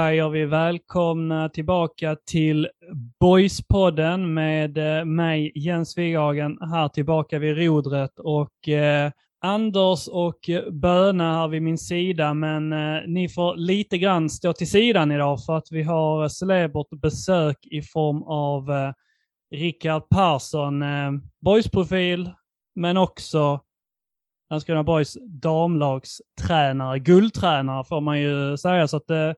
säger vi välkomna tillbaka till Boyspodden med eh, mig Jens Wighagen här tillbaka vid rodret och eh, Anders och Böna här vid min sida men eh, ni får lite grann stå till sidan idag för att vi har celebert besök i form av eh, Rickard Persson, eh, Boys-profil men också Landskrona Boys damlagstränare, guldtränare får man ju säga. Så att eh,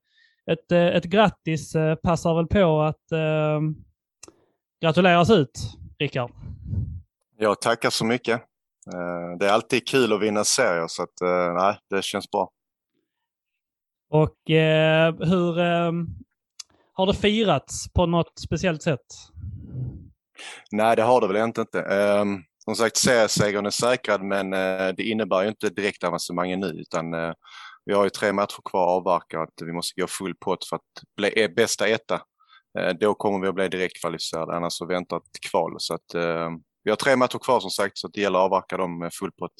ett, eh, ett grattis eh, passar väl på att eh, gratuleras ut, Rickard. Jag tackar så mycket. Eh, Det är alltid kul att vinna serier så att, eh, nej, det känns bra. Och eh, hur eh, har det firats på något speciellt sätt? Nej, det har det väl egentligen inte. Ehm, Som sagt, seriesegern är säkrad men eh, det innebär ju inte direkt avancemang nu utan eh, vi har ju tre matcher kvar att avverka och att vi måste gå full pott för att bli e-, bästa etta. Eh, Då kommer vi att bli direkt kvalificerade, annars så väntar ett kval. Så att, eh, vi har tre matcher kvar som sagt så att det gäller att avverka dem med full pott.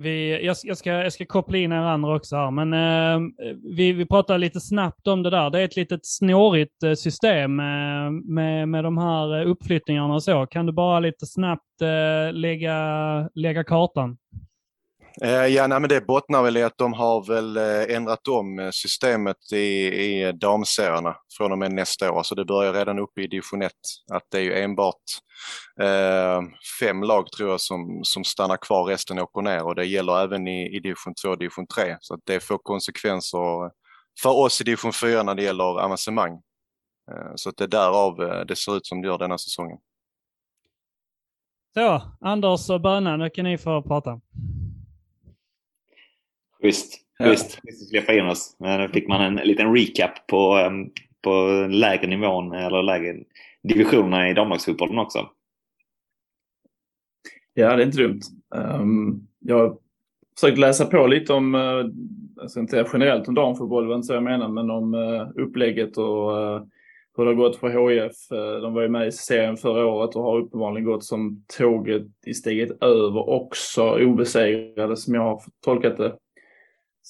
Vi, jag, jag, ska, jag ska koppla in er andra också här, men eh, vi, vi pratar lite snabbt om det där. Det är ett litet snårigt eh, system eh, med, med de här eh, uppflyttningarna och så. Kan du bara lite snabbt eh, lägga, lägga kartan? Eh, ja, nej, men det bottnar väl i att de har väl eh, ändrat om eh, systemet i, i damserierna från och med nästa år. Så det börjar redan uppe i division 1. Att det är ju enbart eh, fem lag tror jag som, som stannar kvar, resten åker ner och det gäller även i, i division 2 och division 3. Så att det får konsekvenser för oss i division 4 när det gäller avancemang. Eh, så att det är därav det ser ut som det gör denna säsongen. Så, Anders och Böna, nu kan ni få prata. Schysst. Schysst. Schysst att släppa in oss. Men då fick man en liten recap på, em, på lägre nivån eller lägre divisionerna i damlagsfotbollen också. Ja, det är inte dumt. Um, jag har försökt läsa på lite om, jag ska inte säga generellt om damfotboll, det var inte så jag menar, men om uh, upplägget och uh, hur det har gått för HIF. De var ju med i serien förra året och har uppenbarligen gått som tåget i steget över också, obesegrade som jag har tolkat det.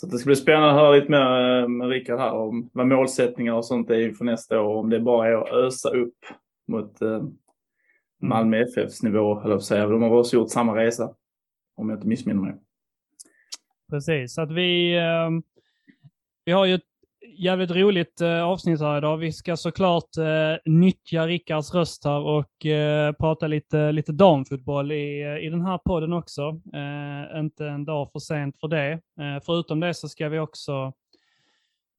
Så det ska bli spännande att höra lite mer uh, med Rickard här om vad målsättningar och sånt är inför nästa år, om det bara är att ösa upp mot uh, Malmö FFs nivå, jag att säga. De har också gjort samma resa, om jag inte missminner mig. Precis, så att vi, eh, vi har ju jävligt roligt eh, avsnitt här idag. Vi ska såklart eh, nyttja Rickards röst här och eh, prata lite, lite damfotboll i, eh, i den här podden också. Eh, inte en dag för sent för det. Eh, förutom det så ska vi också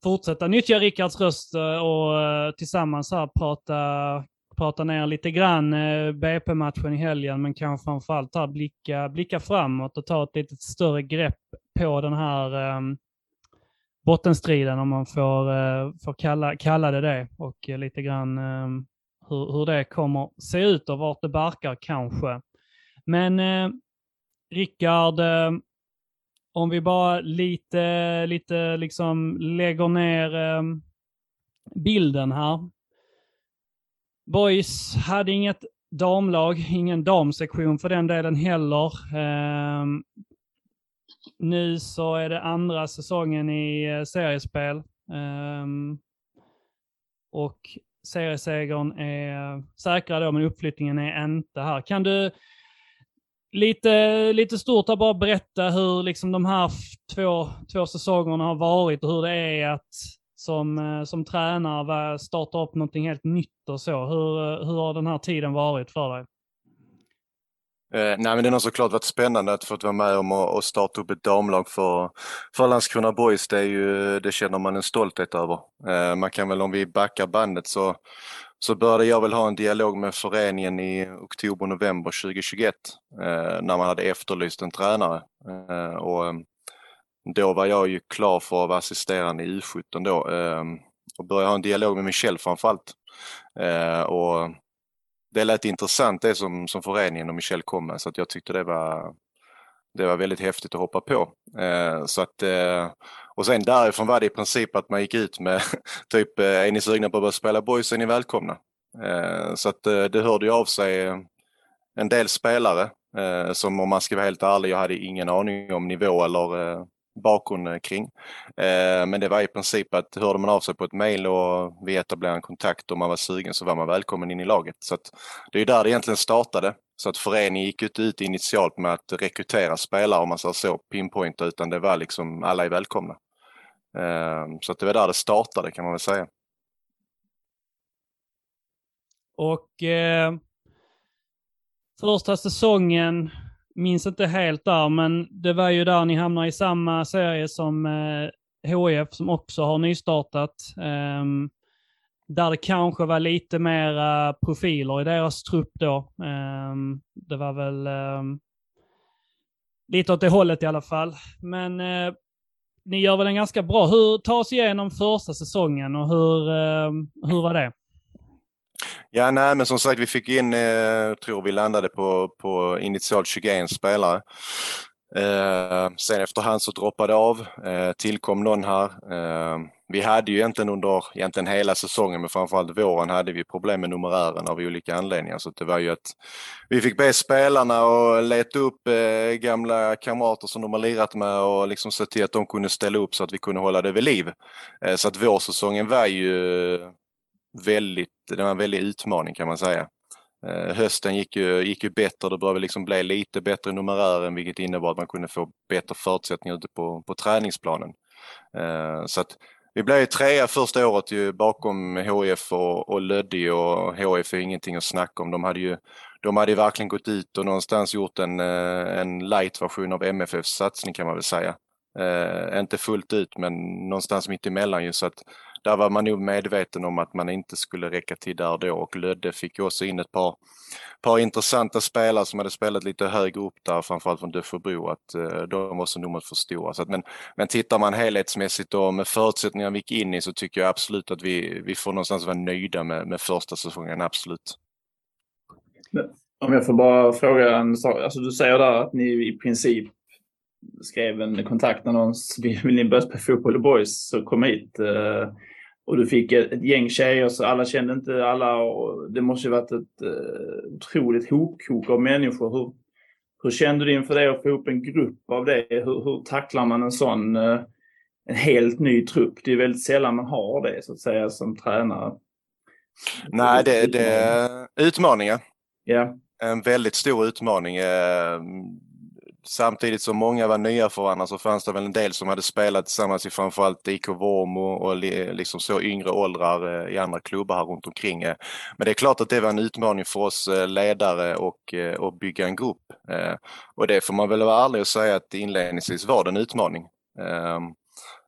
fortsätta nyttja Rickards röst eh, och eh, tillsammans här prata, prata ner lite grann eh, BP-matchen i helgen, men kanske framförallt här blicka, blicka framåt och ta ett lite större grepp på den här eh, bottenstriden, om man får, eh, får kalla, kalla det det, och eh, lite grann eh, hur, hur det kommer se ut och vart det barkar kanske. Men eh, Rickard, eh, om vi bara lite, lite liksom lägger ner eh, bilden här. Boys hade inget damlag, ingen damsektion för den delen heller. Ehm, nu så är det andra säsongen i eh, seriespel. Um, och seriesegern är säkrad då, men uppflyttningen är inte här. Kan du lite, lite stort här bara berätta hur liksom de här två, två säsongerna har varit och hur det är att som, eh, som tränare starta upp någonting helt nytt och så. Hur, eh, hur har den här tiden varit för dig? Eh, nej, men det har såklart varit spännande att få vara med om att starta upp ett damlag för, för Landskrona Boys. Det, är ju, det känner man en stolthet över. Eh, man kan väl, om vi backar bandet så, så började jag väl ha en dialog med föreningen i oktober-november 2021 eh, när man hade efterlyst en tränare. Eh, och, eh, då var jag ju klar för att vara assisterande i U17 då eh, och började ha en dialog med Michel framförallt. Och det lät intressant det som, som föreningen och Michel kom med så att jag tyckte det var, det var väldigt häftigt att hoppa på. Eh, så att, eh, och sen därifrån var det i princip att man gick ut med typ, eh, är ni sugna på att börja spela boys är ni välkomna. Eh, så att eh, det hörde ju av sig en del spelare eh, som om man ska vara helt ärlig, jag hade ingen aning om nivå eller eh, bakgrund eh, kring. Eh, men det var i princip att hörde man av sig på ett mejl och vi etablerade en kontakt och man var sugen så var man välkommen in i laget. Så det är där det egentligen startade. Så att föreningen gick inte ut initialt med att rekrytera spelare om man säger så, pinpointa, utan det var liksom alla är välkomna. Eh, så att det var där det startade kan man väl säga. Och eh, första säsongen, minns inte helt där, men det var ju där ni hamnar i samma serie som eh, HF som också har nystartat. Eh, där det kanske var lite mera profiler i deras trupp då. Eh, det var väl ehm, lite åt det hållet i alla fall. Men eh, ni gör väl en ganska bra. Hur ta oss igenom första säsongen och hur, ehm, hur var det? Ja, nej, men som sagt, vi fick in, eh, tror vi landade på, på initialt 21 spelare. Eh, sen efterhand så droppade det av, eh, tillkom någon här. Eh, vi hade ju egentligen under egentligen hela säsongen, men framförallt våren, hade vi problem med numerären av olika anledningar. Så det var ju att vi fick be spelarna att leta upp eh, gamla kamrater som de har lirat med och liksom se till att de kunde ställa upp så att vi kunde hålla det vid liv. Eh, så att vårsäsongen var ju väldigt, det var en väldig utmaning kan man säga. Eh, hösten gick ju, gick ju bättre, det började liksom bli lite bättre numerären vilket innebar att man kunde få bättre förutsättningar ute på, på träningsplanen. Eh, så att vi blev ju trea första året ju bakom HF och, och Lödde och HF är ingenting att snacka om. De hade ju de hade verkligen gått ut och någonstans gjort en, eh, en light-version av MFFs satsning kan man väl säga. Eh, inte fullt ut men någonstans mitt emellan ju så att där var man nog medveten om att man inte skulle räcka till där då och Lödde fick också in ett par, par intressanta spelare som hade spelat lite högre upp där, framförallt från Döfebro, att eh, de var så numret för stora. Så att, men, men tittar man helhetsmässigt och med förutsättningarna vi gick in i så tycker jag absolut att vi, vi får någonstans vara nöjda med, med första säsongen, absolut. Om jag får bara fråga en sak. Alltså du säger där att ni i princip skrev en kontaktannons. Vill ni börja spela fotboll i boys så kom hit. Eh, och du fick ett, ett gäng tjejer så alla kände inte alla. Och det måste ju varit ett uh, otroligt hopkok av människor. Hur, hur kände du inför det att få ihop en grupp av det? Hur, hur tacklar man en sån uh, en helt ny trupp? Det är väldigt sällan man har det så att säga som tränare. Nej, det, det är utmaningar. Ja. En väldigt stor utmaning samtidigt som många var nya för varandra så fanns det väl en del som hade spelat tillsammans i framförallt IK Vormo och liksom så yngre åldrar eh, i andra klubbar här runt omkring. Eh, men det är klart att det var en utmaning för oss eh, ledare och, och bygga en grupp. Och det får man väl vara ärlig och säga att inledningsvis var det en utmaning. Ehm,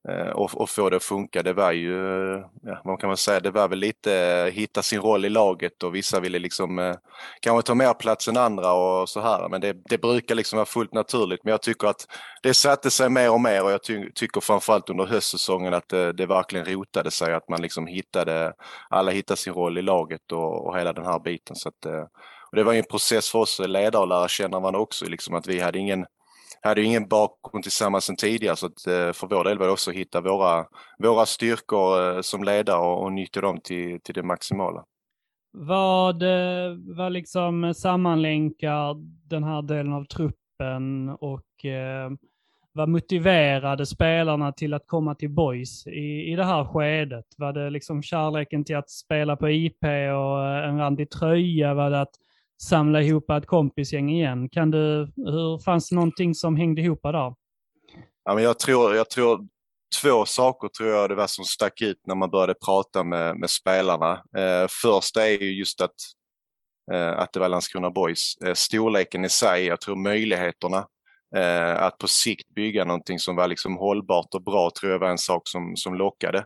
Eh, och, och få det att funka. Det var ju, eh, ja, vad kan man säga, det var väl lite eh, hitta sin roll i laget och vissa ville liksom eh, kanske ta mer plats än andra och så här. Men det, det brukar liksom vara fullt naturligt. Men jag tycker att det satte sig mer och mer och jag ty tycker framförallt under höstsäsongen att det, det, verkligen rotade sig. Att man liksom hittade, alla hittade sin roll i laget och, och hela den här biten. Så att, och det var ju en process för oss ledare att lära känna varandra också, liksom att vi hade ingen hade ju ingen bakgrund tillsammans sedan tidigare så att eh, för vår del var det också att hitta våra, våra styrkor eh, som ledare och, och nyttja dem till, till det maximala. Vad, eh, vad liksom sammanlänkar den här delen av truppen och eh, vad motiverade spelarna till att komma till Boys i, i det här skedet? Var det liksom kärleken till att spela på IP och en randig tröja? Var det att samla ihop ett kompisgäng igen. Kan du, hur, fanns det någonting som hängde ihop där? Ja, men jag, tror, jag tror två saker tror jag det var som stack ut när man började prata med, med spelarna. Eh, första är ju just att, eh, att det var Landskrona Boys. Eh, storleken i sig, jag tror möjligheterna eh, att på sikt bygga någonting som var liksom hållbart och bra tror jag var en sak som, som lockade.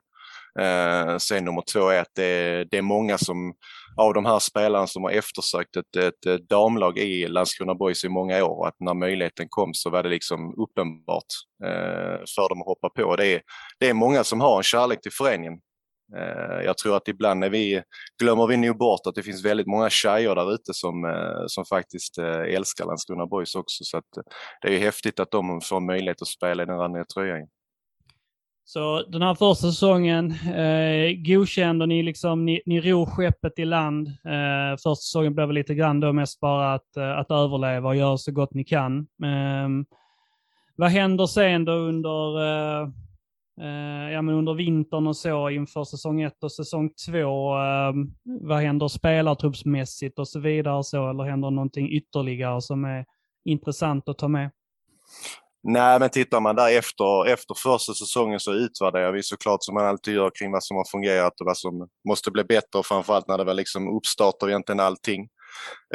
Eh, sen nummer två är att det, det är många som av de här spelarna som har eftersökt ett, ett, damlag i Landskrona Boys i många år. Att när möjligheten kom så var det liksom uppenbart eh, för dem att hoppa på. Det är, det är många som har en kärlek till föreningen. Eh, jag tror att ibland när vi, glömmer vi nog bort att det finns väldigt många tjejer där ute som, eh, som faktiskt eh, älskar Landskrona Boys också. Så att, det är ju häftigt att de får möjlighet att spela i den randiga tröjan. Så den här första säsongen eh, godkände ni liksom, ni, ni ror skeppet i land. Eh, första säsongen blev väl lite grann då mest bara att, eh, att överleva och göra så gott ni kan. Eh, vad händer sen då under, eh, eh, ja, men under vintern och så inför säsong ett och säsong två? Eh, vad händer spelartruppsmässigt och så vidare och så, eller händer någonting ytterligare som är intressant att ta med? Nej, men tittar man där efter, efter första säsongen så utvärderar vi såklart som man alltid gör kring vad som har fungerat och vad som måste bli bättre framförallt när det var liksom uppstart av egentligen allting.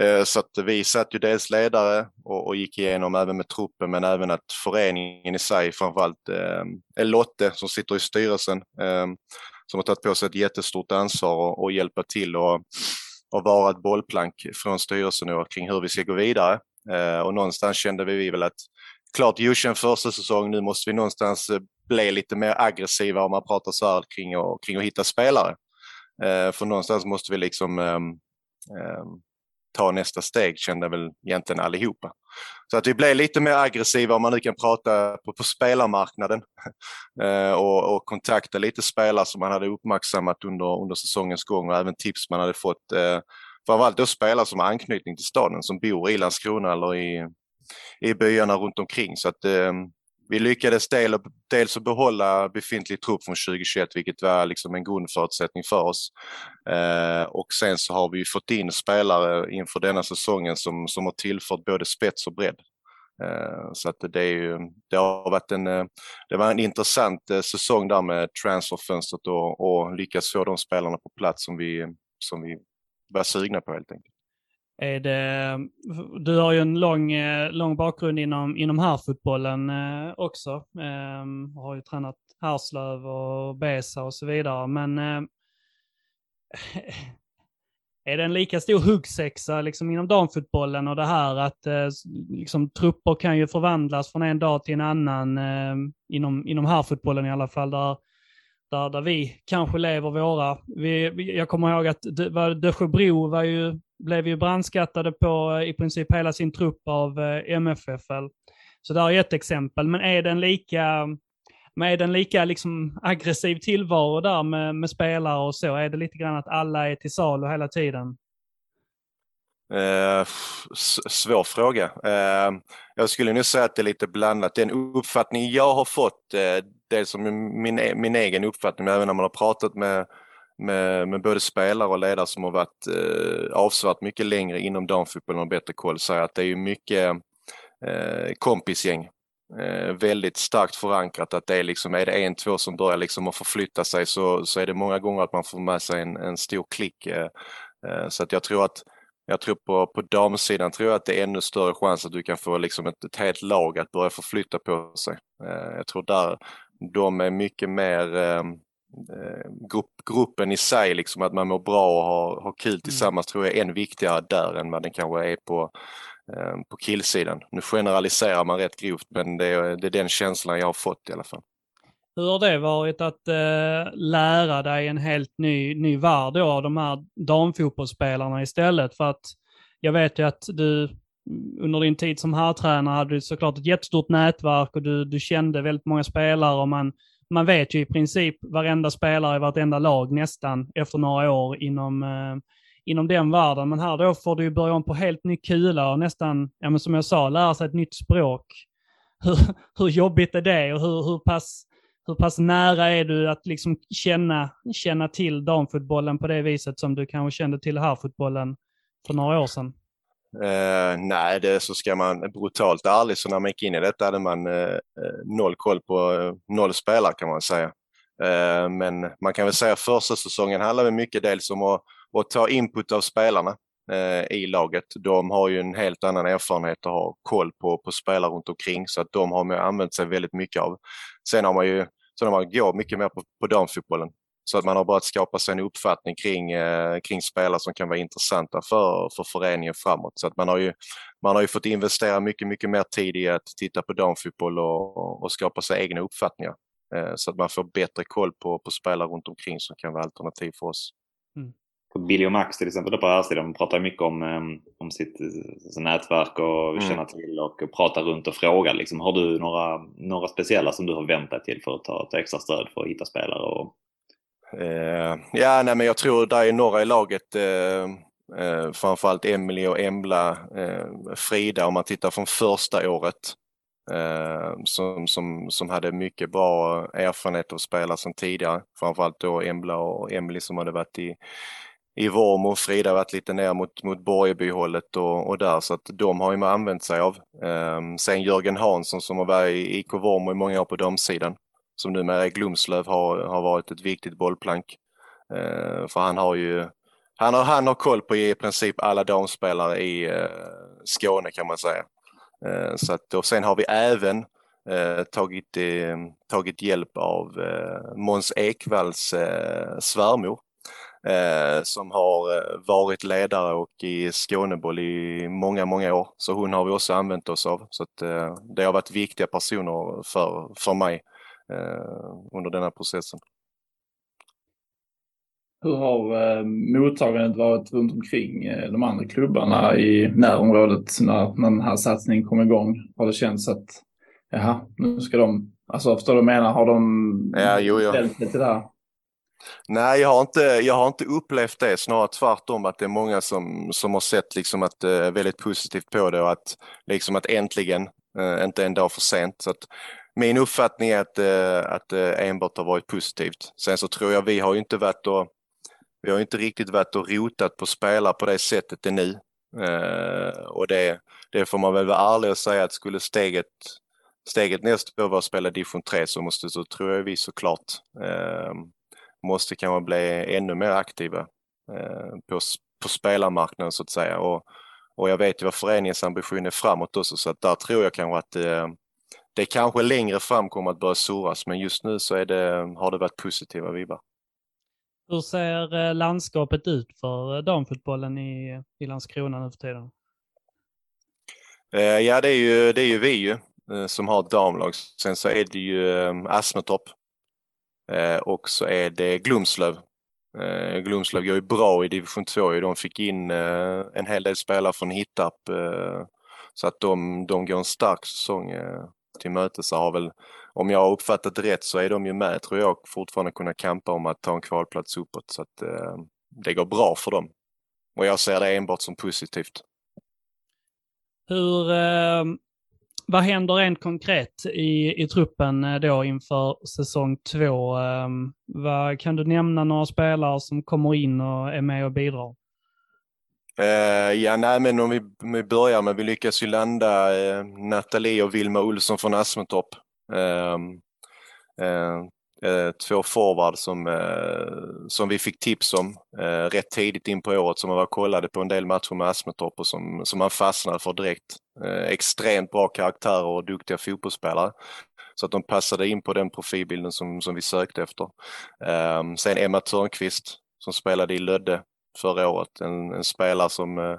Eh, så att vi satt ju dels ledare och, och, gick igenom även med truppen men även att föreningen i sig, framförallt eh, Lotte som sitter i styrelsen, eh, som har tagit på sig ett jättestort ansvar och, och hjälpa till och, och vara ett bollplank från styrelsen kring hur vi ska gå vidare. Eh, och någonstans kände vi väl att klart Jushen första säsong, nu måste vi någonstans eh, bli lite mer aggressiva om man pratar så här kring, och, kring att hitta spelare. Eh, för någonstans måste vi liksom eh, eh, ta nästa steg kände väl egentligen allihopa. Så att vi blev lite mer aggressiva om man nu kan prata på, på spelarmarknaden eh, och, och, kontakta lite spelare som man hade uppmärksammat under, under säsongens gång och även tips man hade fått. Eh, framförallt då spelare som har anknytning till staden som bor i Landskrona eller i, i byarna runt omkring. Så att eh, vi lyckades del, dels att behålla befintlig trupp från 2021, vilket var liksom en grundförutsättning för oss. Eh, och sen så har vi fått in spelare inför denna säsongen som, som har tillfört både spets och bredd. Eh, så att det, är ju, det har varit en, eh, det var en intressant eh, säsong där med transferfönstret och, och lyckas få de spelarna på plats som vi, som vi var sugna på helt enkelt. Är det, du har ju en lång, eh, lång bakgrund inom, inom herrfotbollen eh, också. Eh, har ju tränat Härslöv och Besa och så vidare. Men eh, är det en lika stor huggsexa liksom inom damfotbollen och det här att eh, liksom, trupper kan ju förvandlas från en dag till en annan eh, inom, inom herrfotbollen i alla fall. Där, där, där vi kanske lever våra. Vi, jag kommer ihåg att Dösjebro var ju blev ju brandskattade på eh, i princip hela sin trupp av eh, MFFL. Så det är ett exempel, men är den lika, men är den lika liksom aggressiv tillvaro där med, med spelare och så? Är det lite grann att alla är till salu hela tiden? Eh, svår fråga. Eh, jag skulle nog säga att det är lite blandat. Den uppfattning jag har fått, eh, det som min, min egen uppfattning, men även när man har pratat med med, med både spelare och ledare som har varit eh, avsevärt mycket längre inom damfotbollen och bättre koll säger att det är ju mycket eh, kompisgäng. Eh, väldigt starkt förankrat att det är liksom, är det en, två som börjar liksom att förflytta sig så, så är det många gånger att man får med sig en, en stor klick. Eh, eh, så att jag tror att jag tror på, på damsidan tror jag att det är ännu större chans att du kan få liksom ett, ett helt lag att börja förflytta på sig. Eh, jag tror där de är mycket mer Eh, grupp, gruppen i sig, liksom att man mår bra och har, har kul mm. tillsammans tror jag är än viktigare där än vad den kanske är på, eh, på killsidan. Nu generaliserar man rätt grovt men det är, det är den känslan jag har fått i alla fall. Hur har det varit att eh, lära dig en helt ny, ny värld då, av de här damfotbollsspelarna istället? För att jag vet ju att du under din tid som herrtränare hade du såklart ett jättestort nätverk och du, du kände väldigt många spelare och man man vet ju i princip varenda spelare i vartenda lag nästan efter några år inom, eh, inom den världen. Men här då får du ju börja om på helt ny kula och nästan, ja men som jag sa, lära sig ett nytt språk. Hur, hur jobbigt är det och hur, hur, pass, hur pass nära är du att liksom känna, känna till damfotbollen på det viset som du kanske kände till herrfotbollen för några år sedan? Uh, nej, det så ska man brutalt ärlig så när man gick in i detta hade man uh, noll koll på uh, noll spelare kan man säga. men man kan väl säga att första säsongen handlar mycket dels om att, att ta input av spelarna i laget. De har ju en helt annan erfarenhet och har koll på, på spelare runt omkring så att de har man använt sig väldigt mycket av. Sen har man ju sen har man går mycket mer på, på damfotbollen. Så att man har börjat skapa sig en uppfattning kring, eh, kring spelare som kan vara intressanta för, för föreningen framåt. Så att man har ju, man har ju fått investera mycket, mycket mer tid i att titta på damfotboll och, och skapa sig egna uppfattningar. Eh, så att man får bättre koll på, på spelare runt omkring som kan vara alternativ för oss. Mm. Billy och Max till exempel på här sidan pratar mycket om, ehm, om sitt eh, nätverk och Mm. känna till och prata runt och fråga. Liksom. Har du några, några speciella som du har vänt dig till för att ta ett extra stöd för att hitta spelare? Och... Eh, ja, nej, men jag tror där är några i laget, eh, eh, framförallt Emily och Embla, eh, Frida om man tittar från första året, eh, som, som, som hade mycket bra erfarenhet av att spela sedan tidigare. Framförallt då Embla och Emily som hade varit i, i Vormo, Frida varit lite ner mot, mot Borgebyhållet och, och där, så att de har ju man använt sig av. Eh, sen Jörgen Hansson som har varit i IK Vormo i många år på damsidan som numera är Glumslöv har, har varit ett viktigt bollplank. Eh, för han har ju han har, han har koll på i princip alla damspelare i eh, Skåne kan man säga. Eh, så att, och sen har vi även eh, tagit, eh, tagit hjälp av eh, Måns Ekvalls eh, svärmor eh, som har eh, varit ledare och i Skåneboll i många, många år. Så hon har vi också använt oss av. Så att, eh, det har varit viktiga personer för, för mig under den här processen. Hur har eh, mottagandet varit runt omkring eh, de andra klubbarna i närområdet när, när den här satsningen kom igång? Har det känts att jaha, nu ska de, alltså förstår du menar? Har de Ja, jo, jo. ställt sig till det här? Nej, jag har, inte, jag har inte upplevt det, snarare tvärtom att det är många som, som har sett liksom att, eh, väldigt positivt på det och att, liksom att äntligen, eh, inte en dag för sent. Så att, min uppfattning är att, eh, att eh, enbart har varit positivt. Sen så tror jag vi har ju inte varit och, vi har ju inte riktigt varit och rotat på spelare på det sättet ännu. Eh, och det, det får man väl vara ärlig och säga att skulle steget, steget nästa år vara att spela division 3 så måste så tror jag vi såklart eh, måste kanske bli ännu mer aktiva eh, på, på spelarmarknaden så att säga. Och, och jag vet ju vad föreningens ambition är framåt också så att där tror jag kanske att eh, det kanske längre fram kommer att börja surras men just nu så det, har det varit positiva vibbar. Hur ser eh, landskapet ut för eh, damfotbollen i, i Landskrona nu för tiden? Eh, ja det är ju, det är ju vi ju som har ett damlag. Sen så är det ju Asmetorp och så är det Glumslöv. Glumslöv går ju bra i division 2 ju. De fick in en hel del spelare från Hittarp så att de, de går en stark säsong till mötes. Så har väl, om jag har uppfattat det rätt så är de ju med tror jag fortfarande kunna kampa om att ta en kvalplats uppåt så att eh, det går bra för dem. Och jag ser det enbart som positivt. Hur, eh, vad händer rent konkret i, i truppen eh, då inför säsong två? Eh, vad, kan du nämna några spelare som kommer in och är med och bidrar? Uh, ja, nej, men om vi, om vi börjar med, vi lyckas ju landa uh, Nathalie och Vilma Olsson från Asmentorp. Uh, ehm, eh, två forward som, som vi fick tips om rätt tidigt in på året som man var kollade på en del matcher med Asmentorp och som, som man fastnade för direkt. Extremt bra karaktärer och duktiga fotbollsspelare. Så att de passade in på den profilbilden som, som vi sökte efter. Ehm, sen Emma Törnqvist som spelade i Lödde förra året. En, en spelare som eh,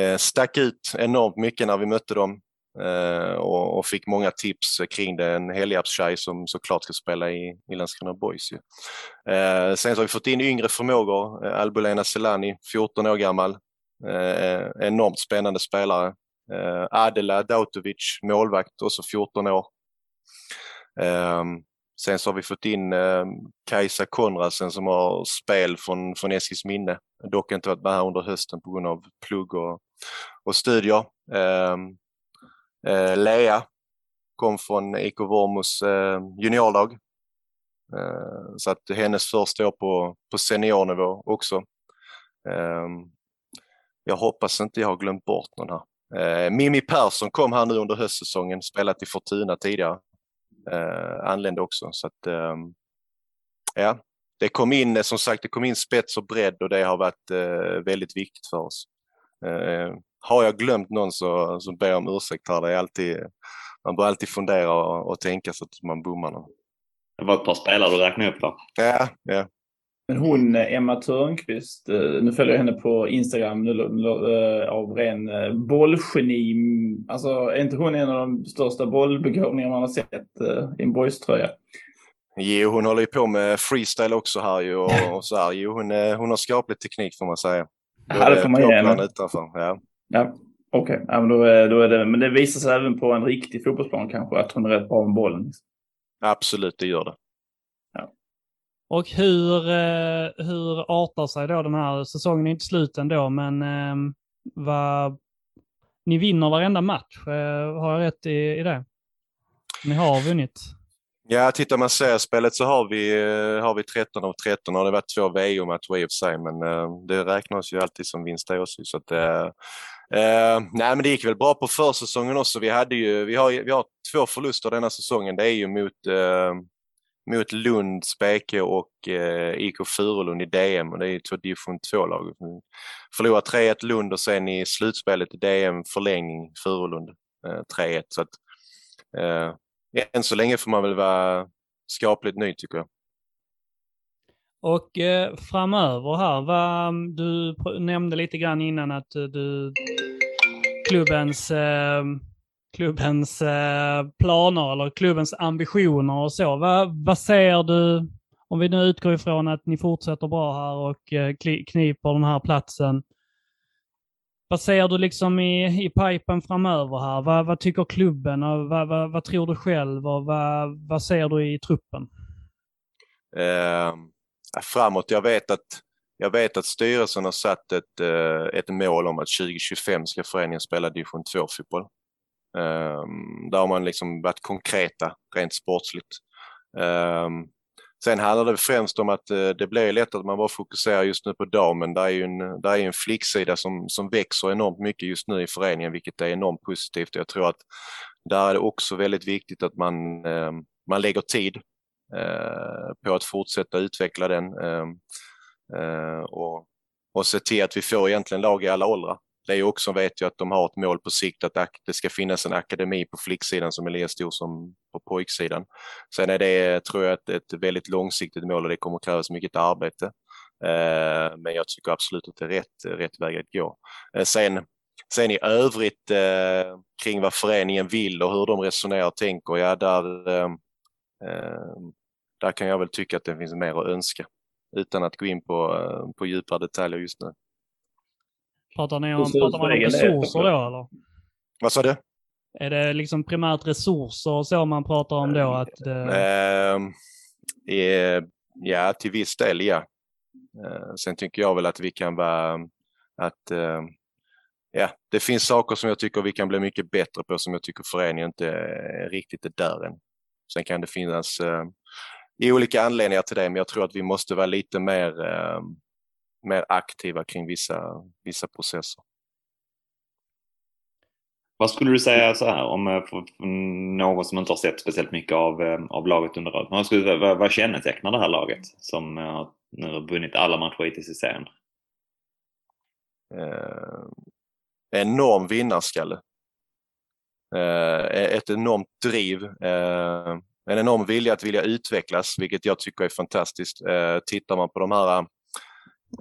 eh, stack ut enormt mycket när vi mötte dem eh, och, och fick många tips kring det. En helgarpstjej som såklart ska spela i, i Landskrona Boys. ju. Eh, sen så har vi fått in yngre förmågor. Eh, Albulena Selani, 14 år gammal. Eh, eh, enormt spännande spelare. Eh, Adela Dautovic, målvakt, också 14 år. Ehm, Sen så har vi fått in eh, Kajsa Konradsen som har spel från, från Eskilsminne. Dock inte varit med här under hösten på grund av plugg och, och studier. Eh, eh, Lea kom från IK Vormos eh, juniorlag. Eh, så att hennes första år på, på seniornivå också. Eh, jag hoppas inte jag har glömt bort någon här. Eh, Mimmi Persson kom här nu under höstsäsongen, spelat i Fortuna tidigare eh, anlände också. Så att, eh, ja, det kom in, eh, som sagt, det kom in spets och bredd och det har varit eh, väldigt viktigt för oss. Eh, har jag glömt någon så, så ber jag om ursäkt här. Det är alltid, man bör alltid fundera och, och tänka så att man bommar någon. Det var ett par spelare du räknade upp där. Ja, ja. Men hon, eh, Emma Törnqvist, eh, nu följer jag henne på Instagram nu, eh, av ren bollgeni. Alltså är inte hon en av de största bollbegåvningar man har sett i en boyströja? Jo, hon håller ju på med freestyle också här ju och, och så här. Jo, hon, hon har skaplig teknik får man säga. Ja, det får man ge henne. utanför. Ja. Ja, okej. Ja, men då är, då är det, men det visar sig även på en riktig fotbollsplan kanske att hon är rätt bra med bollen. Absolut, det gör det. Och hur, eh, hur artar sig då den här säsongen? är inte slut ändå, men eh, vad, ni vinner varenda match. Eh, har jag rätt i, i det? Ni har vunnit. Ja, tittar man seriespelet så har vi, eh, har vi 13 av 13 och det har varit två VO-matcher i och för sig, men eh, det räknas ju alltid som vinst det också. Så att, eh, eh, nej, men det gick väl bra på försäsongen också. Vi, hade ju, vi, har, vi har två förluster denna säsongen. Det är ju mot, eh, mot Lunds BK och eh, IK Furulund i DM och det är ju två division 2-lag. Förlorar förlorade 3-1 Lund och sen i slutspelet i DM förlängning Furulund eh, 3-1. Så att, eh, än så länge får man väl vara skapligt nöjd tycker jag. Och eh, framöver här, vad, mm, du nämnde lite grann innan att eh, du, klubbens, eh, klubbens eh, planer eller klubbens ambitioner och så. Vad, vad ser du, om vi nu utgår ifrån att ni fortsätter bra här och eh, kniper den här platsen. Vad ser du liksom i, i pipen framöver här? Vad, vad tycker klubben och vad, vad, vad tror du själv och vad, vad ser du i truppen? Eh, framåt, jag vet att jag vet att styrelsen har satt ett, eh, ett mål om att 2025 ska föreningen spela division 2-fotboll. Ehm, där har man liksom varit konkreta rent sportsligt. Ehm, sen handlar det främst om att eh, det blir lätt att man bara fokuserar just nu på damen. Det är ju en, där är en flicksida som, som växer enormt mycket just nu i föreningen, vilket är enormt positivt. Jag tror att där är det också väldigt viktigt att man, ehm, man lägger tid eh, på att fortsätta utveckla den eh, och, och se till att vi får egentligen lag i alla åldrar. Det är också, vet jag, att de har ett mål på sikt att det ska finnas en akademi på flicksidan som är lika stor som på pojksidan. Sen är det, tror jag, ett, ett väldigt långsiktigt mål och det kommer krävas mycket arbete. Eh, men jag tycker absolut att det är rätt, rätt väg att gå. Eh, sen, sen i övrigt eh, kring vad föreningen vill och hur de resonerar och tänker, ja där, eh, eh, där kan jag väl tycka att det finns mer att önska utan att gå in på, eh, på djupare detaljer just nu. Pratar, ni om, pratar man om resurser då eller? Vad sa du? Är det liksom primärt resurser och så man pratar om då? Att det, Ehm, eh, ja, till viss del ja. Eh, sen tycker jag väl att vi kan vara att eh, ja, det finns saker som jag tycker vi kan bli mycket bättre på som jag tycker föreningen inte är riktigt är där än. Sen kan det finnas eh, i olika anledningar till det, men jag tror att vi måste vara lite mer, eh, mer aktiva kring vissa, vissa processer. Vad skulle du säga så här om eh, någon som inte har sett speciellt mycket av, eh, av laget under året? Vad, skulle, vad, vad kännetecknar det här laget som eh, nu har vunnit alla matcher hittills i serien? eh, enorm vinnarskalle. Eh, ett enormt driv, eh, en enorm vilja att vilja utvecklas, vilket jag tycker är fantastiskt. Eh, tittar man på de här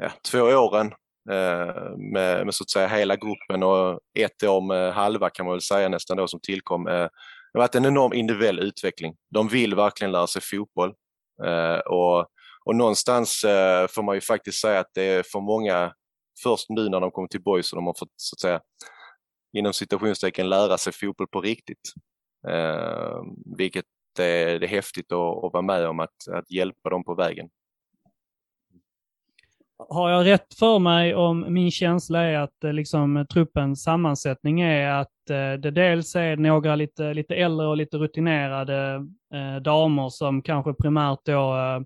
ja, två åren eh, med, med så att säga hela gruppen och ett år med halva kan man väl säga nästan då som tillkom. Eh, det har varit en enorm individuell utveckling. De vill verkligen lära sig fotboll eh, och, och någonstans får man ju faktiskt säga att det är för många först nu när de kommer till BoIS och de har fått så att säga inom citationstecken lära sig fotboll på riktigt. Vilket är, det är häftigt att, att vara med om att, att hjälpa dem på vägen har jag rätt för mig om min känsla är att eh, liksom, eh, truppens sammansättning är att eh, det dels är några lite, lite äldre och lite rutinerade eh, damer som kanske primärt då, eh,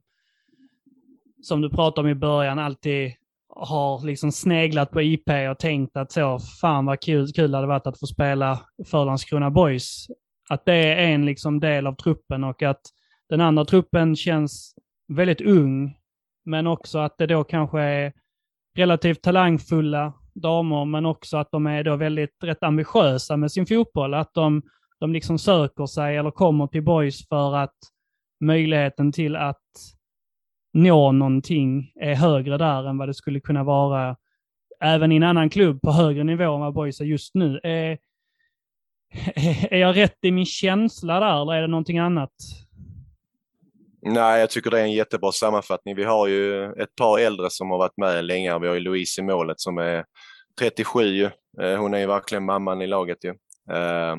som du pratade om i början, alltid har liksom sneglat på IP och tänkt att så, fan vad kul, kul det hade varit att få spela för Landskrona Boys. Att det är en liksom del av truppen och att den andra truppen känns väldigt ung, men också att det då kanske är relativt talangfulla damer, men också att de är då väldigt rätt ambitiösa med sin fotboll. Att de, de liksom söker sig eller kommer till Boys för att möjligheten till att nå någonting är högre där än vad det skulle kunna vara även i en annan klubb på högre nivå än vad Boys är just nu. Är, är jag rätt i min känsla där eller är det någonting annat? Nej, jag tycker det är en jättebra sammanfattning. Vi har ju ett par äldre som har varit med länge. Vi har ju Louise i målet som är 37. Eh, hon är ju verkligen mamman i laget ju. Eh,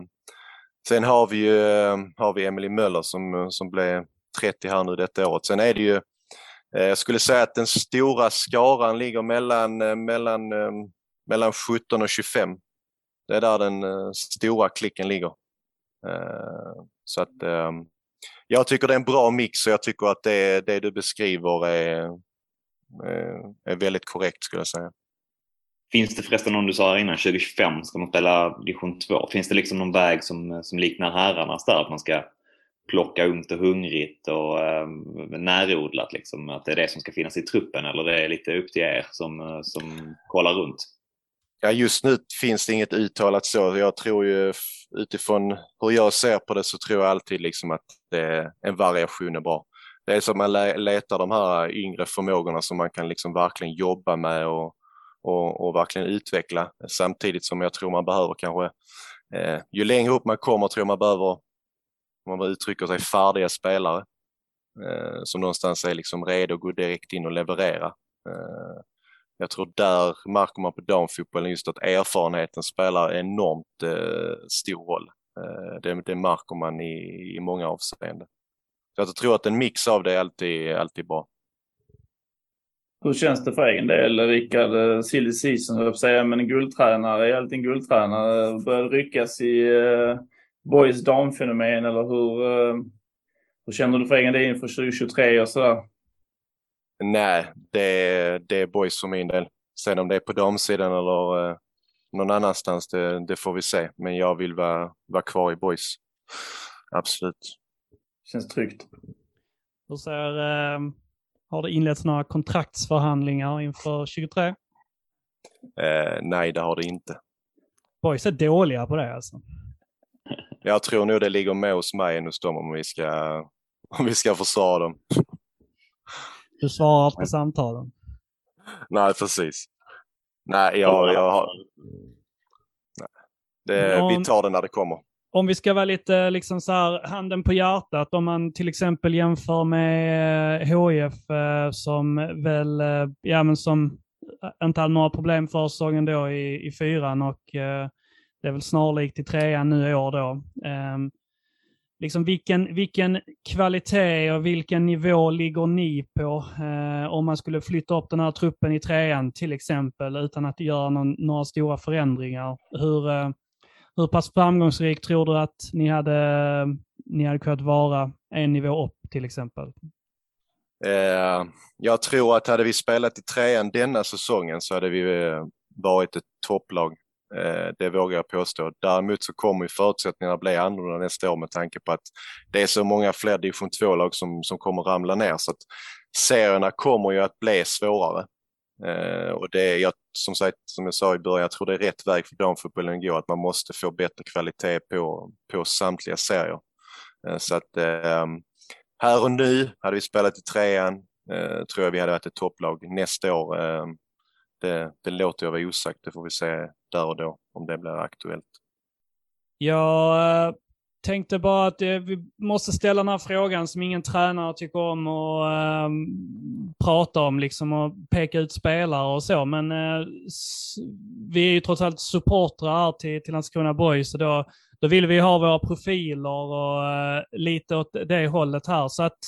sen har vi ju eh, har vi Emily Möller som, som blev 30 här nu detta året. Sen är det ju, jag skulle säga att den stora skaran ligger mellan, mellan, mellan 17 och 25. Det är där den stora klicken ligger. Så att jag tycker det är en bra mix och jag tycker att det, det du beskriver är, eh, är väldigt korrekt skulle jag säga. Finns det förresten, om du sa här innan, 2025 ska man spela division 2. Finns det liksom någon väg som, som liknar herrarnas där? Att man ska plocka ungt och hungrigt och eh, närodlat liksom? Att det är det som ska finnas i truppen eller det är lite upp till er som, eh, som kollar runt? Ja, just nu finns det inget uttalat så. Jag tror ju utifrån hur jag ser på det så tror jag alltid liksom att det, en variation är bra. Det är som man letar de här yngre förmågorna som man kan liksom verkligen jobba med och, och, och verkligen utveckla samtidigt som jag tror man behöver kanske, eh, ju längre upp man kommer tror jag man behöver, om man uttrycker sig, färdiga spelare eh, som någonstans är liksom redo att gå direkt in och leverera. Eh, jag tror där märker man på damfotbollen just att erfarenheten spelar enormt eh, stor roll. Eh, det, det märker man i, i många avseenden. Så jag tror att en mix av det är alltid, alltid bra. Hur känns det för egen del, Rickard? Eh, silly season, jag säga, men en guldtränare är alltid en guldtränare. Börjar det ryckas i eh, boys damfenomen eller hur, eh, hur känner du för egen del inför 2023 och sådär? Nej, det, det är boys för min del. Sen om det är på damsidan eller uh, någon annanstans, det, det, får vi se. Men jag vill vara, vara kvar i boys. Absolut. Känns tryggt. Hur ser, eh, har det inletts några kontraktsförhandlingar inför 23? Eh, nej, det har det inte. Boys är dåliga på det alltså. Jag tror nog det ligger mer hos mig än hos dem om vi ska, om vi ska försvara dem. Du svarar på samtalen? Nej, precis. Nej, jag, jag har... Nej. Det, om, vi tar det när det kommer. Om vi ska vara lite liksom så här, handen på hjärtat, om man till exempel jämför med HIF eh, som väl, eh, ja men som inte hade några problem för säsongen då i, i fyran och eh, det är väl snarlikt i trean nu i år då. Liksom vilken, vilken kvalitet och vilken nivå ligger ni på eh, om man skulle flytta upp den här truppen i trean till exempel utan att göra någon, några stora förändringar? Hur, eh, hur pass framgångsrik tror du att ni hade, ni hade kunnat vara en nivå upp till exempel? Eh, jag tror att hade vi spelat i trean denna säsongen så hade vi eh, varit ett topplag Eh, det vågar jag påstå. Däremot så kommer ju förutsättningarna bli annorlunda nästa år med tanke på att det är så många fler division 2-lag som, som kommer ramla ner. Så att serierna kommer ju att bli svårare. Eh, och det är, jag, som, sagt, som jag sa i början, jag tror det är rätt väg för damfotbollen att gå, att man måste få bättre kvalitet på, på samtliga serier. Eh, så att eh, här och nu, hade vi spelat i trean, eh, tror jag vi hade varit ett topplag. Nästa år ehm, det, det låter jag vara osagt. Det får vi se där och då om det blir aktuellt. Jag eh, tänkte bara att eh, vi måste ställa den här frågan som ingen tränare tycker om att äh, ehm, prata om liksom och peka ut spelare och så. Men äh, vi är ju trots allt supportrar här till, till Landskrona Boys och då, då vill vi ha våra profiler och äh, lite åt det hållet här. Så att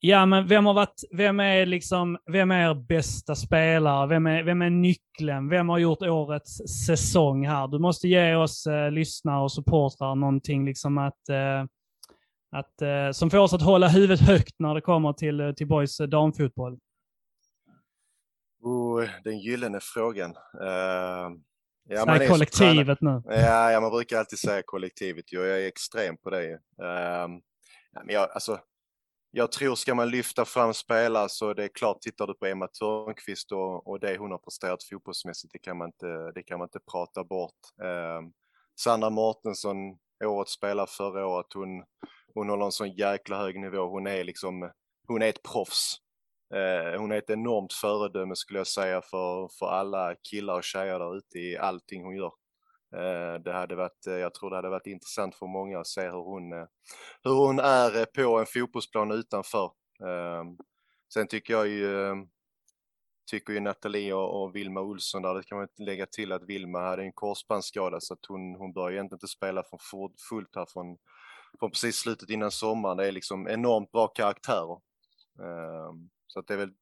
Ja, men vem har varit, vem är liksom, vem är er bästa spelare? Vem är, vem är nyckeln? Vem har gjort årets säsong här? Du måste ge oss eh, lyssnare och supportrar någonting liksom att, eh, att, eh, som får oss att hålla huvudet högt när det kommer till, eh, till boys eh, damfotboll. Oh, den gyllene frågan. Uh, ja, Säg kollektivet nu. Ja, ja, man brukar alltid säga kollektivet. Jag är extrem på det. Men jag, alltså, jag tror ska man lyfta fram spelare så det är klart, tittar du på Emma Törnqvist och, och det hon har presterat fotbollsmässigt, det kan man inte, det kan man inte prata bort. Eh, Sandra Mårtensson, årets spelare förra året, hon, hon håller en sån jäkla hög nivå. Hon är liksom, hon är ett proffs. Eh, hon är ett enormt föredöme skulle jag säga för, för alla killar och tjejer där ute i allting hon gör. Eh, det hade varit, eh, jag tror det hade varit intressant för många att se hur hon, eh, hur hon är på en fotbollsplan utanför. Ehm, sen tycker jag ju, ehm, tycker ju Nathalie och, och Vilma Olsson där, det kan man lägga till att Vilma hade en korsbandsskada så att hon, hon bör egentligen inte spela från fullt här från, från precis slutet innan sommaren. Det är liksom enormt bra karaktärer. Ehm, så att det är väl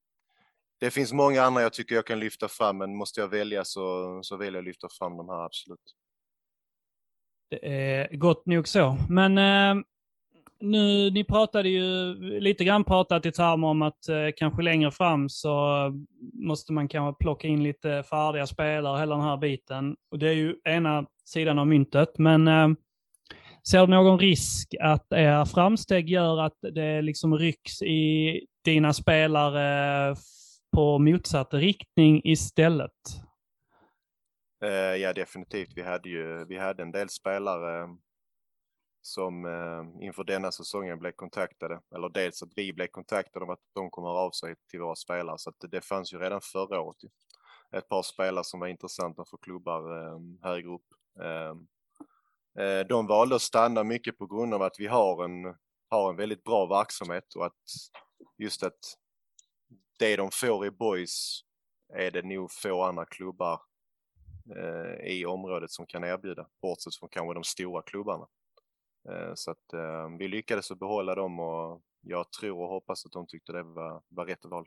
det finns många andra jag tycker jag kan lyfta fram, men måste jag välja så, så väljer jag lyfta fram de här absolut. Det är gott nog så. Men eh, nu, ni pratade ju lite grann pratat i termer om att eh, kanske längre fram så måste man kanske plocka in lite färdiga spelare, hela den här biten. Och det är ju ena sidan av myntet, men eh, ser du någon risk att era framsteg gör att det liksom rycks i dina spelare på motsatt riktning istället? Uh, ja, definitivt. Vi hade ju vi hade en del spelare som uh, inför denna säsongen blev kontaktade, eller dels att vi blev kontaktade om att de kommer av sig till våra spelare, så att det, det fanns ju redan förra året. Ju. Ett par spelare som var intressanta för klubbar eh, uh, högre upp. De valde att stanna mycket på grund av att vi har en, har en väldigt bra verksamhet och att just att det de får i boys är det nog få andra klubbar eh, i området som kan erbjuda, bortsett från kanske de stora klubbarna. Eh, så att eh, vi lyckades att behålla dem och jag tror och hoppas att de tyckte det var, var rätt val.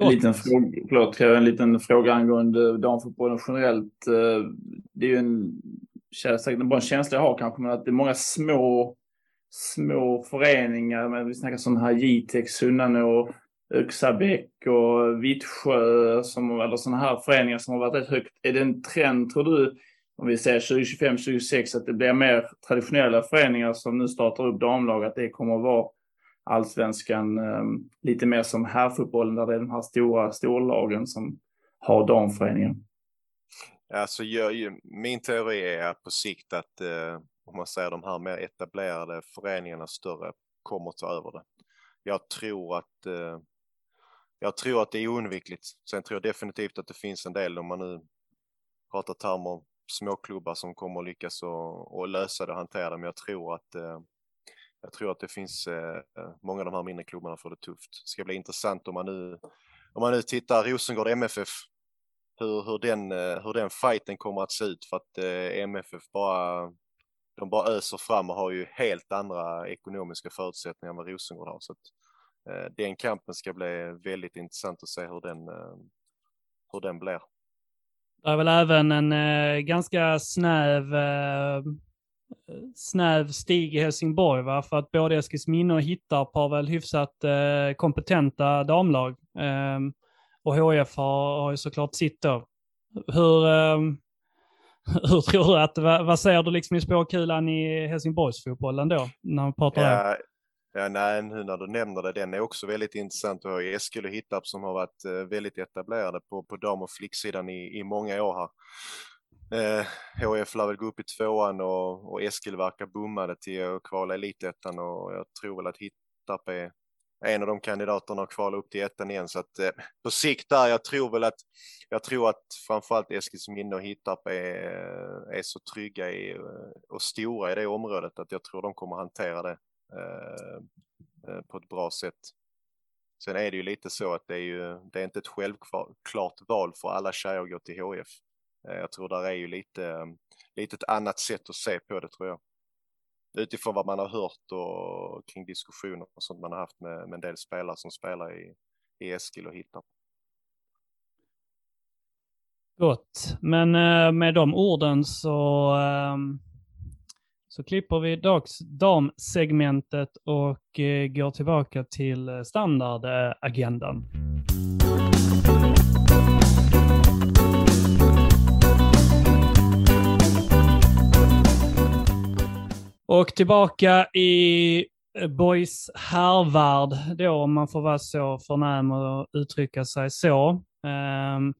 En liten, fråga, förlåt, en liten fråga angående damfotbollen generellt. Eh, det är ju en, säkert bara en känsla jag har kanske, men att det är många små, små föreningar. Men vi snackar som här Jitex, Sunnanå och Öxabäck och Vittsjö, som, eller sådana här föreningar som har varit rätt högt. Är det en trend, tror du, om vi säger 2025-2026, att det blir mer traditionella föreningar som nu startar upp damlag, att det kommer att vara allsvenskan um, lite mer som herrfotbollen, där det är de här stora storlagen som har damföreningar? Alltså, jag, min teori är på sikt att eh, om man säger de här mer etablerade föreningarna större kommer att ta över det. Jag tror att eh, jag tror att det är oundvikligt. Sen tror jag definitivt att det finns en del, om man nu pratar termer, småklubbar som kommer att lyckas och, och lösa det och hantera det. Men jag tror att eh, jag tror att det finns eh, många av de här mindre klubbarna får det tufft. Det ska bli intressant om man nu, om man nu tittar Rosengård MFF, hur, hur, den, eh, hur den fighten kommer att se ut för att eh, MFF bara, de bara öser fram och har ju helt andra ekonomiska förutsättningar än vad Rosengård har. Så att, Eh, den kampen ska bli väldigt intressant att se hur den, eh, hur den blir. Det är väl även en eh, ganska snäv, eh, snäv stig i Helsingborg, va? för att både Eskilsminne och Hittarp har väl hyfsat eh, kompetenta damlag. Eh, och HF har, har ju såklart sitt då. Hur, hur tror du att, vad, vad ser du liksom i spåkulan i Helsingborgsfotbollen då, när man pratar ja, Ja, nej, nu när du nämner det, den är också väldigt intressant. Vi har Eskil och Hittarp som har varit eh, väldigt etablerade på, på dam och flicksidan i, i många år här. Eh, HF lär väl gå upp i tvåan och, och Eskil verkar bommade till att kvala elitettan och jag tror väl att Hittarp är en av de kandidaterna att kvala upp till ettan igen. Så att eh, på sikt där, jag tror väl att, jag tror att framförallt Eskilsminne och Hittarp är, är så trygga i, eh, och stora i det området att jag tror de kommer hantera det Eh, eh, på ett bra sätt. Sen är det ju lite så att det är ju, det är inte ett självklart val för alla tjejer att gå till HF. Eh, jag tror där är ju lite, lite ett annat sätt att se på det tror jag. Utifrån vad man har hört och kring diskussioner och sånt man har haft med, med en del spelare som spelar i, i Eskil och Hittarp. Gott, men med de orden så ehm, så klipper vi dags damsegmentet och eh, går tillbaka till eh, standardagendan. Och tillbaka i eh, Boys härvärld då, om man får vara så förnäm och uttrycka sig så. Um,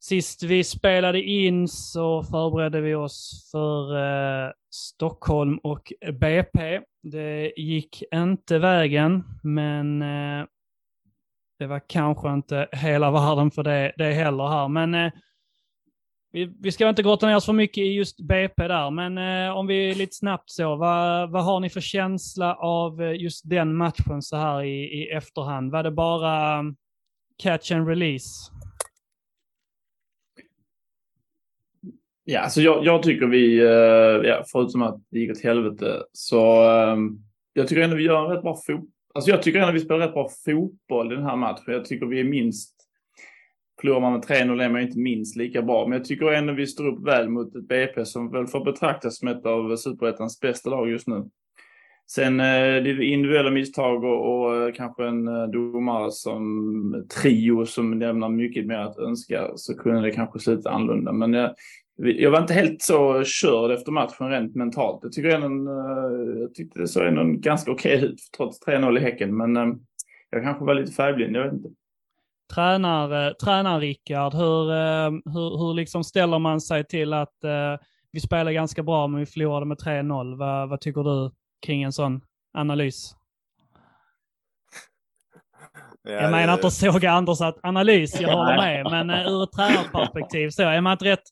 Sist vi spelade in så förberedde vi oss för eh, Stockholm och BP. Det gick inte vägen, men eh, det var kanske inte hela världen för det, det heller här. Men eh, vi, vi ska inte grotta ner oss för mycket i just BP där, men eh, om vi lite snabbt så, vad, vad har ni för känsla av just den matchen så här i, i efterhand? Var det bara eh, catch and release? Ja, alltså jag, jag tycker vi, eh, ja, förutom att det gick åt helvete, så ehm, jag tycker ändå vi gör en rätt bra fotboll. Alltså jag tycker ändå vi spelar rätt bra fotboll i den här matchen. Jag tycker vi är minst Förlorar man med 3-0 är man inte minst lika bra. Men jag tycker ändå vi står upp väl mot ett BP som väl får betraktas som ett av Superettans bästa lag just nu. Sen eh, det det individuella misstag och, och eh, kanske en domare som trio som lämnar mycket mer att önska så kunde det kanske sluta annorlunda. Men jag, jag var inte helt så körd efter matchen rent mentalt. Jag tycker ändå, jag tyckte det såg ändå ganska okej okay ut trots 3-0 i Häcken. Men jag kanske var lite färgblind, jag vet inte. Tränar, tränar Rickard, hur, hur, hur liksom ställer man sig till att vi spelar ganska bra men vi förlorade med 3-0? Vad, vad tycker du kring en sån analys? Ja, jag menar inte att såga Anders att analys, jag håller med, men uh, ur ett tränarperspektiv så är man inte rätt,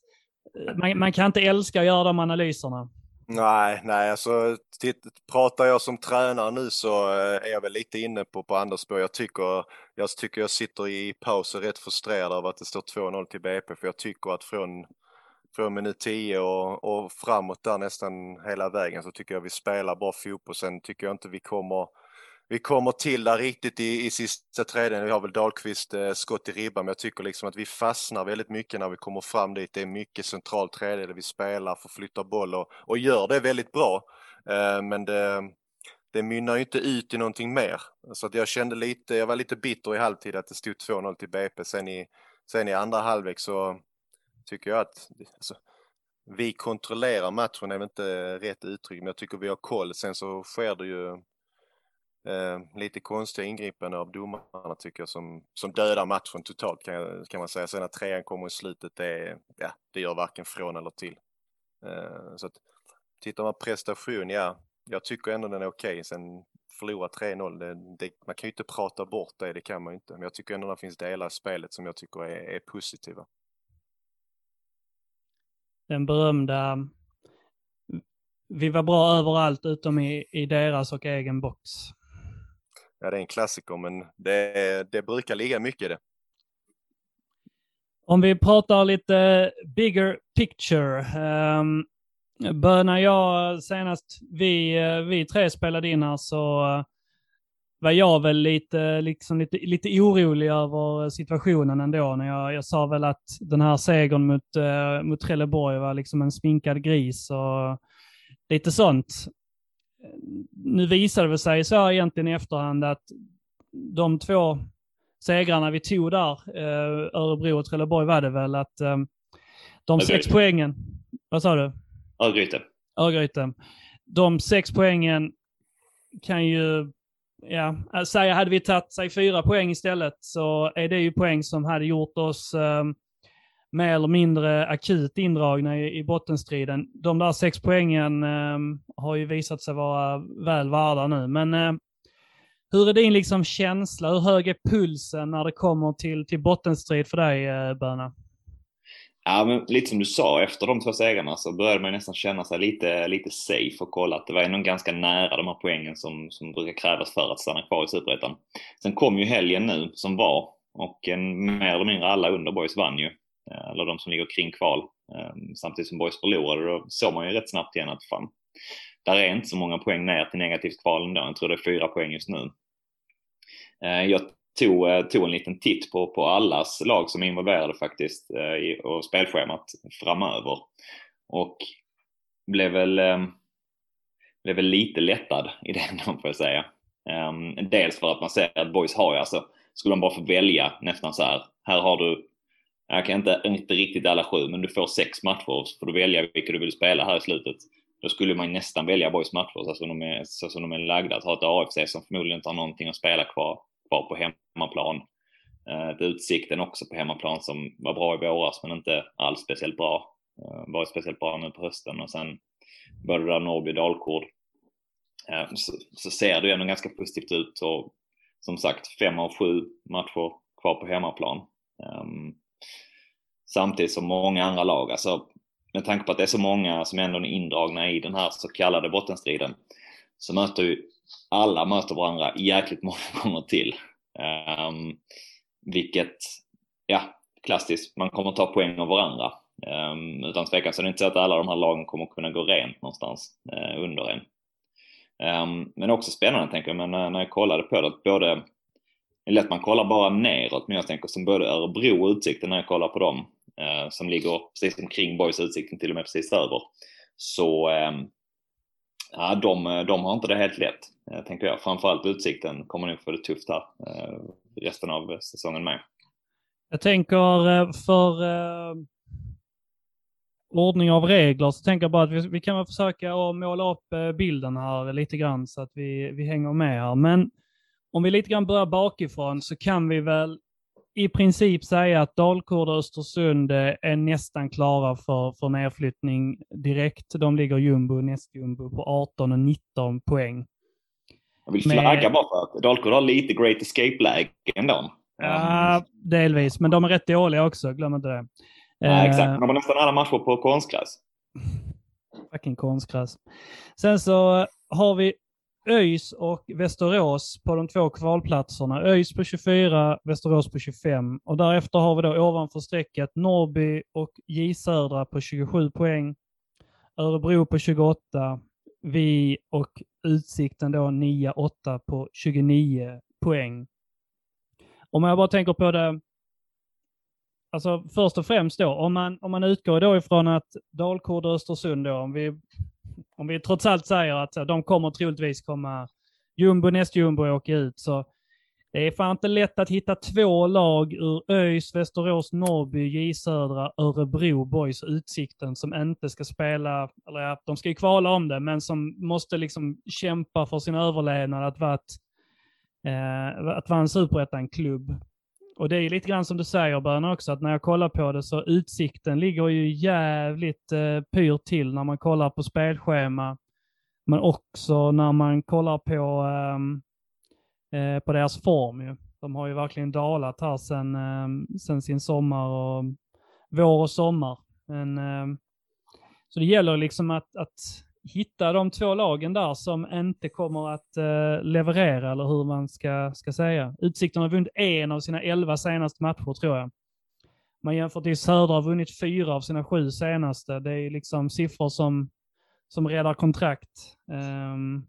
man, man, kan inte älska att göra de analyserna. Nej, nej, alltså pratar jag som tränare nu så eh, är jag väl lite inne på, på andra spår. Jag tycker, jag tycker jag sitter i pausen rätt frustrerad av att det står 2-0 till BP, för jag tycker att från från minut 10 och, och framåt där nästan hela vägen så tycker jag vi spelar bra fotboll. Sen tycker jag inte vi kommer vi kommer till där riktigt i, i sista tredjedelen. Vi har väl Dahlqvist eh, skott i ribban, men jag tycker liksom att vi fastnar väldigt mycket när vi kommer fram dit. Det är mycket central tredjedel vi spelar, förflyttar boll och, och gör det väldigt bra. Eh, men det, det mynnar ju inte ut i någonting mer. Så att jag kände lite, jag var lite bitter i halvtid att det stod 2-0 till BP. Sen i, sen i andra halvlek så tycker jag att alltså, vi kontrollerar matchen är väl inte rätt uttryck, men jag tycker vi har koll. Sen så sker det ju eh, lite konstiga ingripanden av domarna tycker jag som, som dödar matchen totalt kan, kan man säga. Sen när trean kommer i slutet, det, ja, det gör varken från eller till. Eh, så att, tittar man prestation, ja, jag tycker ändå den är okej. Okay. Sen förlora 3-0, det, det, man kan ju inte prata bort det, det kan man ju inte. Men jag tycker ändå det finns delar i spelet som jag tycker är, är positiva den berömda vi var bra överallt utom i, i deras och egen box. Ja, det är en klassiker, men det, det brukar ligga mycket i det. Om vi pratar lite bigger picture. Um, när jag senast vi, eh, vi tre spelade in här så eh, var jag väl lite, liksom lite, lite orolig över situationen ändå. När jag, jag sa väl att den här segern mot, eh, mot Trelleborg var liksom en sminkad gris och lite sånt. Nu visade det sig så egentligen i efterhand att de två segrarna vi tog där, uh, Örebro och Trelleborg var det väl, att um, de Örgryte. sex poängen, vad sa du? Örgryte. Örgryte. De sex poängen kan ju ja, säga hade vi tagit sig fyra poäng istället så är det ju poäng som hade gjort oss eh, mer eller mindre akut indragna i, i bottenstriden. De där sex poängen eh, har ju visat sig vara väl värda nu, men eh, hur är din liksom känsla? Hur hög är pulsen när det kommer till, till bottenstrid för dig, eh, Böna? Ja, men lite som du sa, efter de två segrarna så började man nästan känna sig lite, lite safe och kolla att det var ändå ganska nära de här poängen som, som brukar krävas för att stanna kvar i Superettan. Sen kom ju helgen nu som var och en, mer eller mindre alla under Boys vann ju. Eh, Eller de som ligger kring kval. Ehm, samtidigt som Boys förlorade, då såg man ju rätt snabbt igen att fan, där är inte så många poäng ner till negativt kval ändå. Jag tror det är fyra poäng just nu. Eh, jag tog, eh, tog en liten titt på, på allas lag som är involverade faktiskt i, och spelschemat framöver. Och blev väl, ehm, blev väl lite lättad i den får jag säga. Ehm, dels för att man ser att Boys har ju alltså, skulle man bara få välja nästan så här, här har du, jag kan inte, inte riktigt alla sju, men du får sex matcher så får du välja vilka du vill spela här i slutet. Då skulle man nästan välja Boys matcher så som de är, så som de är lagda. Att ha ett AFC som förmodligen inte har någonting att spela kvar kvar på hemmaplan. Eh, utsikten också på hemmaplan som var bra i våras men inte alls speciellt bra. varit var speciellt bra nu på hösten och sen började där Norrby Dalkurd. Eh, så, så, ser det ju ändå ganska positivt ut och som sagt fem av sju matcher kvar på hemmaplan. Ehm, Samtidigt som många andra lag, alltså med tanke på att det är så många som ändå är indragna i den här så kallade bottenstriden, så möter ju alla möter varandra jäkligt många gånger till. Um, vilket, ja, klassiskt, man kommer ta poäng av varandra. Um, utan tvekan så är det inte så att alla de här lagen kommer kunna gå rent någonstans uh, under en. Um, men också spännande tänker jag, men när, när jag kollade på det, att både, det är lätt man kollar bara neråt, men jag tänker som både Örebro och Utsikten när jag kollar på dem, eh, som ligger precis omkring Borgs Utsikten, till och med precis över, så ehm, ja, de, de har inte det helt lätt, eh, tänker jag. Framförallt Utsikten kommer nog få det tufft här eh, resten av säsongen med. Jag tänker eh, för ordning av regler så tänker jag bara att vi, vi kan väl försöka att måla upp bilden här lite grann så att vi, vi hänger med här. Men om vi lite grann börjar bakifrån så kan vi väl i princip säga att Dalkurd och Östersund eh, är nästan klara för, för nedflyttning direkt. De ligger jumbo, nästjumbo på 18 och 19 poäng. Jag vill flagga men... bara för att Dalkurd har lite great escape-läge ändå. Ja, delvis, men de är rätt dåliga också, glöm inte det. Ja, exakt. De har nästan alla matcher på konstgräs. Fucking konstgräs. Sen så har vi ÖIS och Västerås på de två kvalplatserna. ÖIS på 24, Västerås på 25. Och därefter har vi då ovanför strecket Norrby och J Södra på 27 poäng. Örebro på 28. Vi och Utsikten då 9-8 på 29 poäng. Om jag bara tänker på det alltså först och främst då, om man, om man utgår då ifrån att Dalkurd och Östersund då, om vi, om vi trots allt säger att de kommer troligtvis komma jumbo, nästjumbo åka ut, så det är fan inte lätt att hitta två lag ur ÖIS, Västerås, Norrby, J Södra, Örebro, Boys Utsikten som inte ska spela, eller ja, de ska ju kvala om det, men som måste liksom kämpa för sin överlevnad att vara, ett, eh, att vara en superettan-klubb. Och det är lite grann som du säger Börne också, att när jag kollar på det så utsikten ligger ju jävligt eh, pyrt till när man kollar på spelschema. Men också när man kollar på, ehm, eh, på deras form. Ju. De har ju verkligen dalat här sen, eh, sen sin sommar och vår och sommar. Men, eh, så det gäller liksom att, att hitta de två lagen där som inte kommer att eh, leverera, eller hur man ska, ska säga. Utsikten har vunnit en av sina elva senaste matcher, tror jag. Man jämför till Södra har vunnit fyra av sina sju senaste. Det är liksom siffror som, som räddar kontrakt. Um,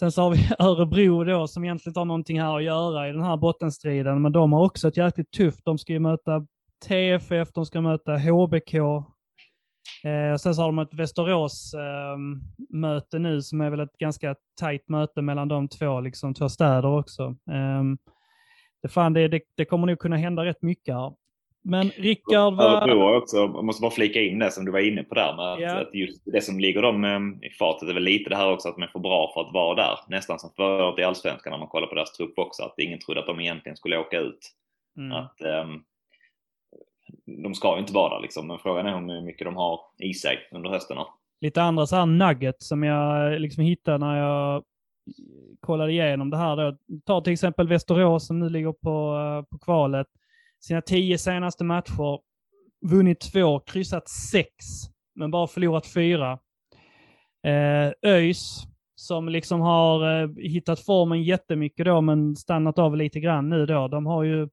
Sen så har vi Örebro då som egentligen inte har någonting här att göra i den här bottenstriden, men de har också ett jäkligt tufft. De ska ju möta TFF, de ska möta HBK, Eh, sen så har de ett Västerås-möte eh, nu som är väl ett ganska tajt möte mellan de två, liksom två städer också. Eh, det, fan, det, det, det, kommer nog kunna hända rätt mycket här. Men Rickard... Var... Örebro också, jag måste bara flika in det som du var inne på där med yeah. att, just det som ligger dem ehm, i fatet är väl lite det här också att de är för bra för att vara där. Nästan som året i Allsvenskan när man kollar på deras trupp också, att ingen trodde att de egentligen skulle åka ut. Mm. Att, um, de ska ju inte vara där liksom, men frågan är hur mycket de har i sig under hösten. Lite andra så här nugget som jag liksom hittade när jag kollade igenom det här. Då. Ta till exempel Västerås som nu ligger på, eh, på kvalet. Sina tio senaste matcher, vunnit två, kryssat sex, men bara förlorat fyra. Eh, ÖIS, som liksom har eh, hittat formen jättemycket då, men stannat av lite grann nu då. De har ju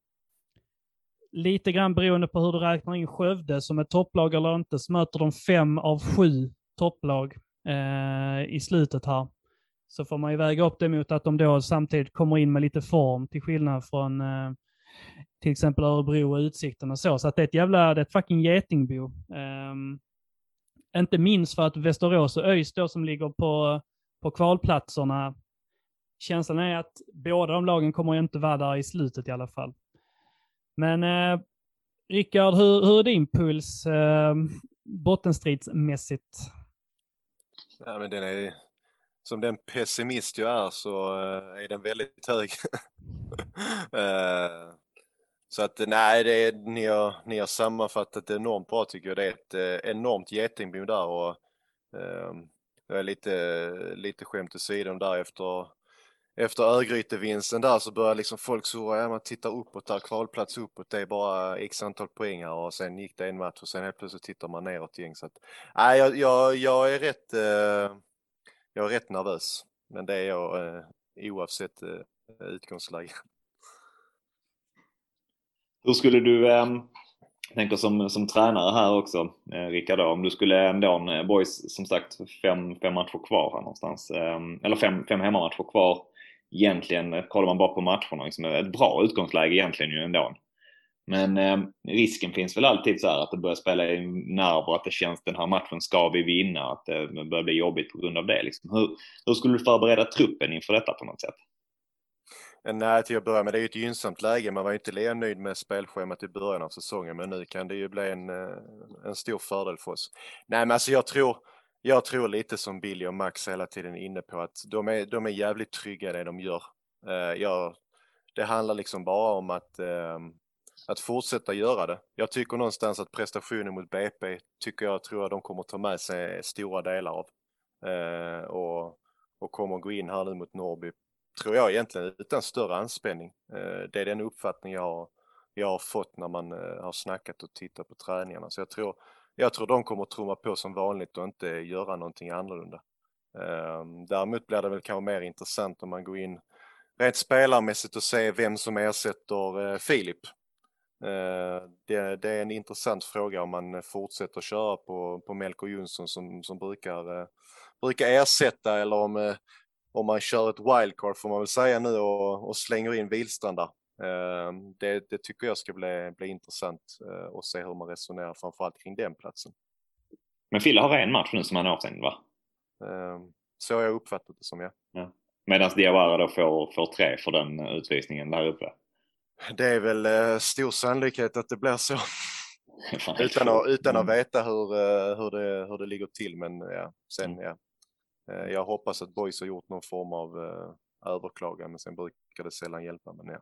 lite grann beroende på hur du räknar in Skövde som ett topplag eller inte, så möter de fem av sju topplag eh, i slutet här. Så får man ju väga upp det mot att de då samtidigt kommer in med lite form, till skillnad från eh, till exempel Örebro och Utsikten och så. Så att det är ett jävla, det är ett fucking getingbo. Eh, inte minst för att Västerås och ÖIS då som ligger på, på kvalplatserna, känslan är att båda de lagen kommer inte vara där i slutet i alla fall. Men eh, Rickard, hur, hur är din puls eh, bottenstridsmässigt? Ja, men den är, som den pessimist jag är så eh, är den väldigt hög. eh, så att nej, det är, ni, har, ni har sammanfattat det enormt bra tycker jag. Det är ett eh, enormt getingbo där och eh, jag är lite, lite skämt åsido där efter efter Örgryte-vinsten där så började liksom folk surra, ja man tittar uppåt där, kvalplats uppåt, det är bara x antal poäng här och sen gick det en match och sen helt plötsligt tittar man neråt igen. Så att, nej, jag, jag, jag är rätt, eh, jag är rätt nervös. Men det är jag eh, oavsett eh, utgångsläge. Hur skulle du, eh, tänker som, som tränare här också, eh, Rickard, om du skulle ändå, eh, boys som sagt fem, fem matcher kvar här någonstans, eh, eller fem, fem hemmamatcher kvar egentligen, eh, kollar man bara på matcherna, liksom ett bra utgångsläge egentligen ju ändå. Men eh, risken finns väl alltid så här att det börjar spela i nerver, att det känns den här matchen ska vi vinna, att det börjar bli jobbigt på grund av det. Liksom. Hur, hur skulle du förbereda truppen inför detta på något sätt? Eh, nej, till att börja med, det är ju ett gynnsamt läge. Man var ju inte lika nöjd med spelschemat i början av säsongen, men nu kan det ju bli en, eh, en stor fördel för oss. Nej, men alltså jag tror, jag tror lite som Billy och Max hela tiden inne på att de är, de är jävligt trygga i det de gör. Eh, uh, jag, det handlar liksom bara om att, uh, att fortsätta göra det. Jag tycker någonstans att prestationen mot BP tycker jag tror jag de kommer ta med sig stora delar av. Uh, och, och kommer gå in här nu mot Norrby tror jag egentligen utan större anspänning. Eh, det är den uppfattning jag har, jag har fått när man har snackat och tittat på träningarna. Så jag tror, jag tror de kommer att trumma på som vanligt och inte göra någonting annorlunda. Ehm, däremot blir det väl kanske mer intressant om man går in rent spelarmässigt och ser vem som ersätter eh, Filip. Ehm, det, det, är en intressant fråga om man fortsätter köra på, på Melker Jonsson som, som brukar, eh, brukar ersätta eller om, eh, om man kör ett wildcard får man väl säga nu och, och slänger in Wihlstrand där. Ehm, det, det, tycker jag ska bli, bli intressant att se hur man resonerar framförallt kring den platsen. Men Fille har en match nu som han är avstängd va? Ehm, så har jag uppfattat det som ja. ja. Medan Diawara då får, får tre för den utvisningen där uppe? Det är väl eh, stor sannolikhet att det blir så. utan, att, utan att veta hur, eh, hur, det, hur det ligger till men ja, sen mm. ja. Eh, jag hoppas att Boys har gjort någon form av eh, överklagan men sen brukar det sällan hjälpa. Men ja.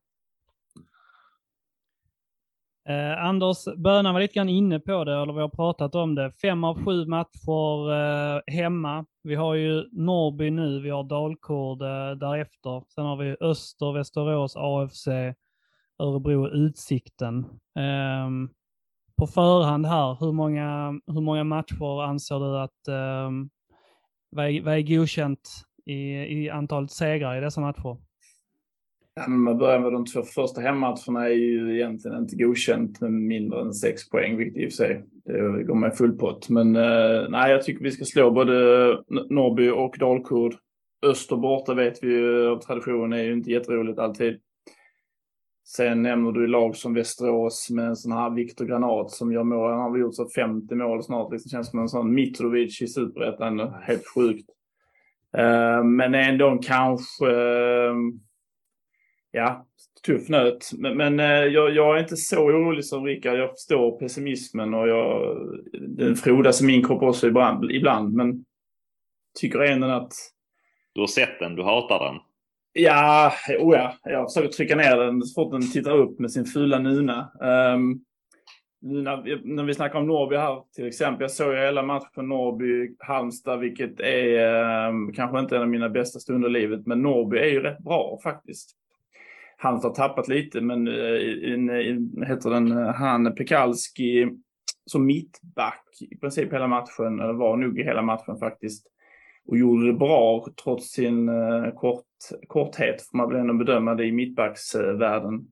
Eh, Anders Böna var lite grann inne på det, eller vi har pratat om det. Fem av sju matcher eh, hemma. Vi har ju Norrby nu, vi har Dalkurd eh, därefter. Sen har vi Öster, Västerås, AFC, Örebro, Utsikten. Eh, på förhand här, hur många, hur många matcher anser du att, eh, vad, är, vad är godkänt i, i antalet segrar i dessa matcher? Ja, men man börjar med de två första hemmatcherna är ju egentligen inte godkänt med mindre än sex poäng, vilket i och för sig det går med full pott. Men eh, nej, jag tycker vi ska slå både Norrby och Dalkurd. Öster borta vet vi ju av tradition är ju inte jätteroligt alltid. Sen nämner du lag som Västerås med en sån här Viktor Granat som gör mål. Han har väl gjort så 50 mål snart. Det känns som en sån Mitrovic i Superettan. Helt sjukt. Eh, men ändå kanske eh, ja, tuff nöt. Men, men eh, jag, jag, är inte så orolig som Rickard. Jag förstår pessimismen och jag, den frodas i min kropp också ibland, ibland. Men tycker ändå att... Du har sett den, du hatar den. Ja, oh ja, jag försöker trycka ner den så fort den tittar upp med sin fula nuna. Um, när, när vi snackar om Norrby här till exempel. Jag såg hela matchen Norrby-Halmstad, vilket är um, kanske inte en av mina bästa stunder i livet. Men Norrby är ju rätt bra faktiskt. Halmstad har tappat lite, men eh, in, in, heter den, eh, han Pekalski som mittback i princip hela matchen, eller var nog i hela matchen faktiskt. Och gjorde det bra trots sin uh, kort, korthet, får man väl ändå bedöma det i mittbacksvärlden.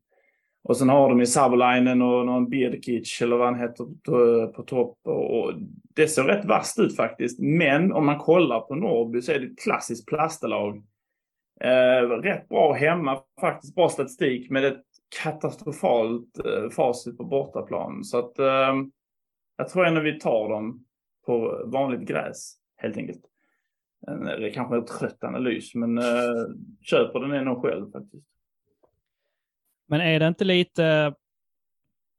Och sen har de ju Savolainen och någon Birkic eller vad han heter på, på topp. Och det ser rätt vasst ut faktiskt. Men om man kollar på Norrby så är det ett klassiskt plastalag Eh, rätt bra hemma, faktiskt bra statistik med ett katastrofalt eh, facit på bortaplan. Så att eh, jag tror ändå vi tar dem på vanligt gräs helt enkelt. Eh, det är kanske en trött analys, men eh, köper den är nog själv faktiskt. Men är det inte lite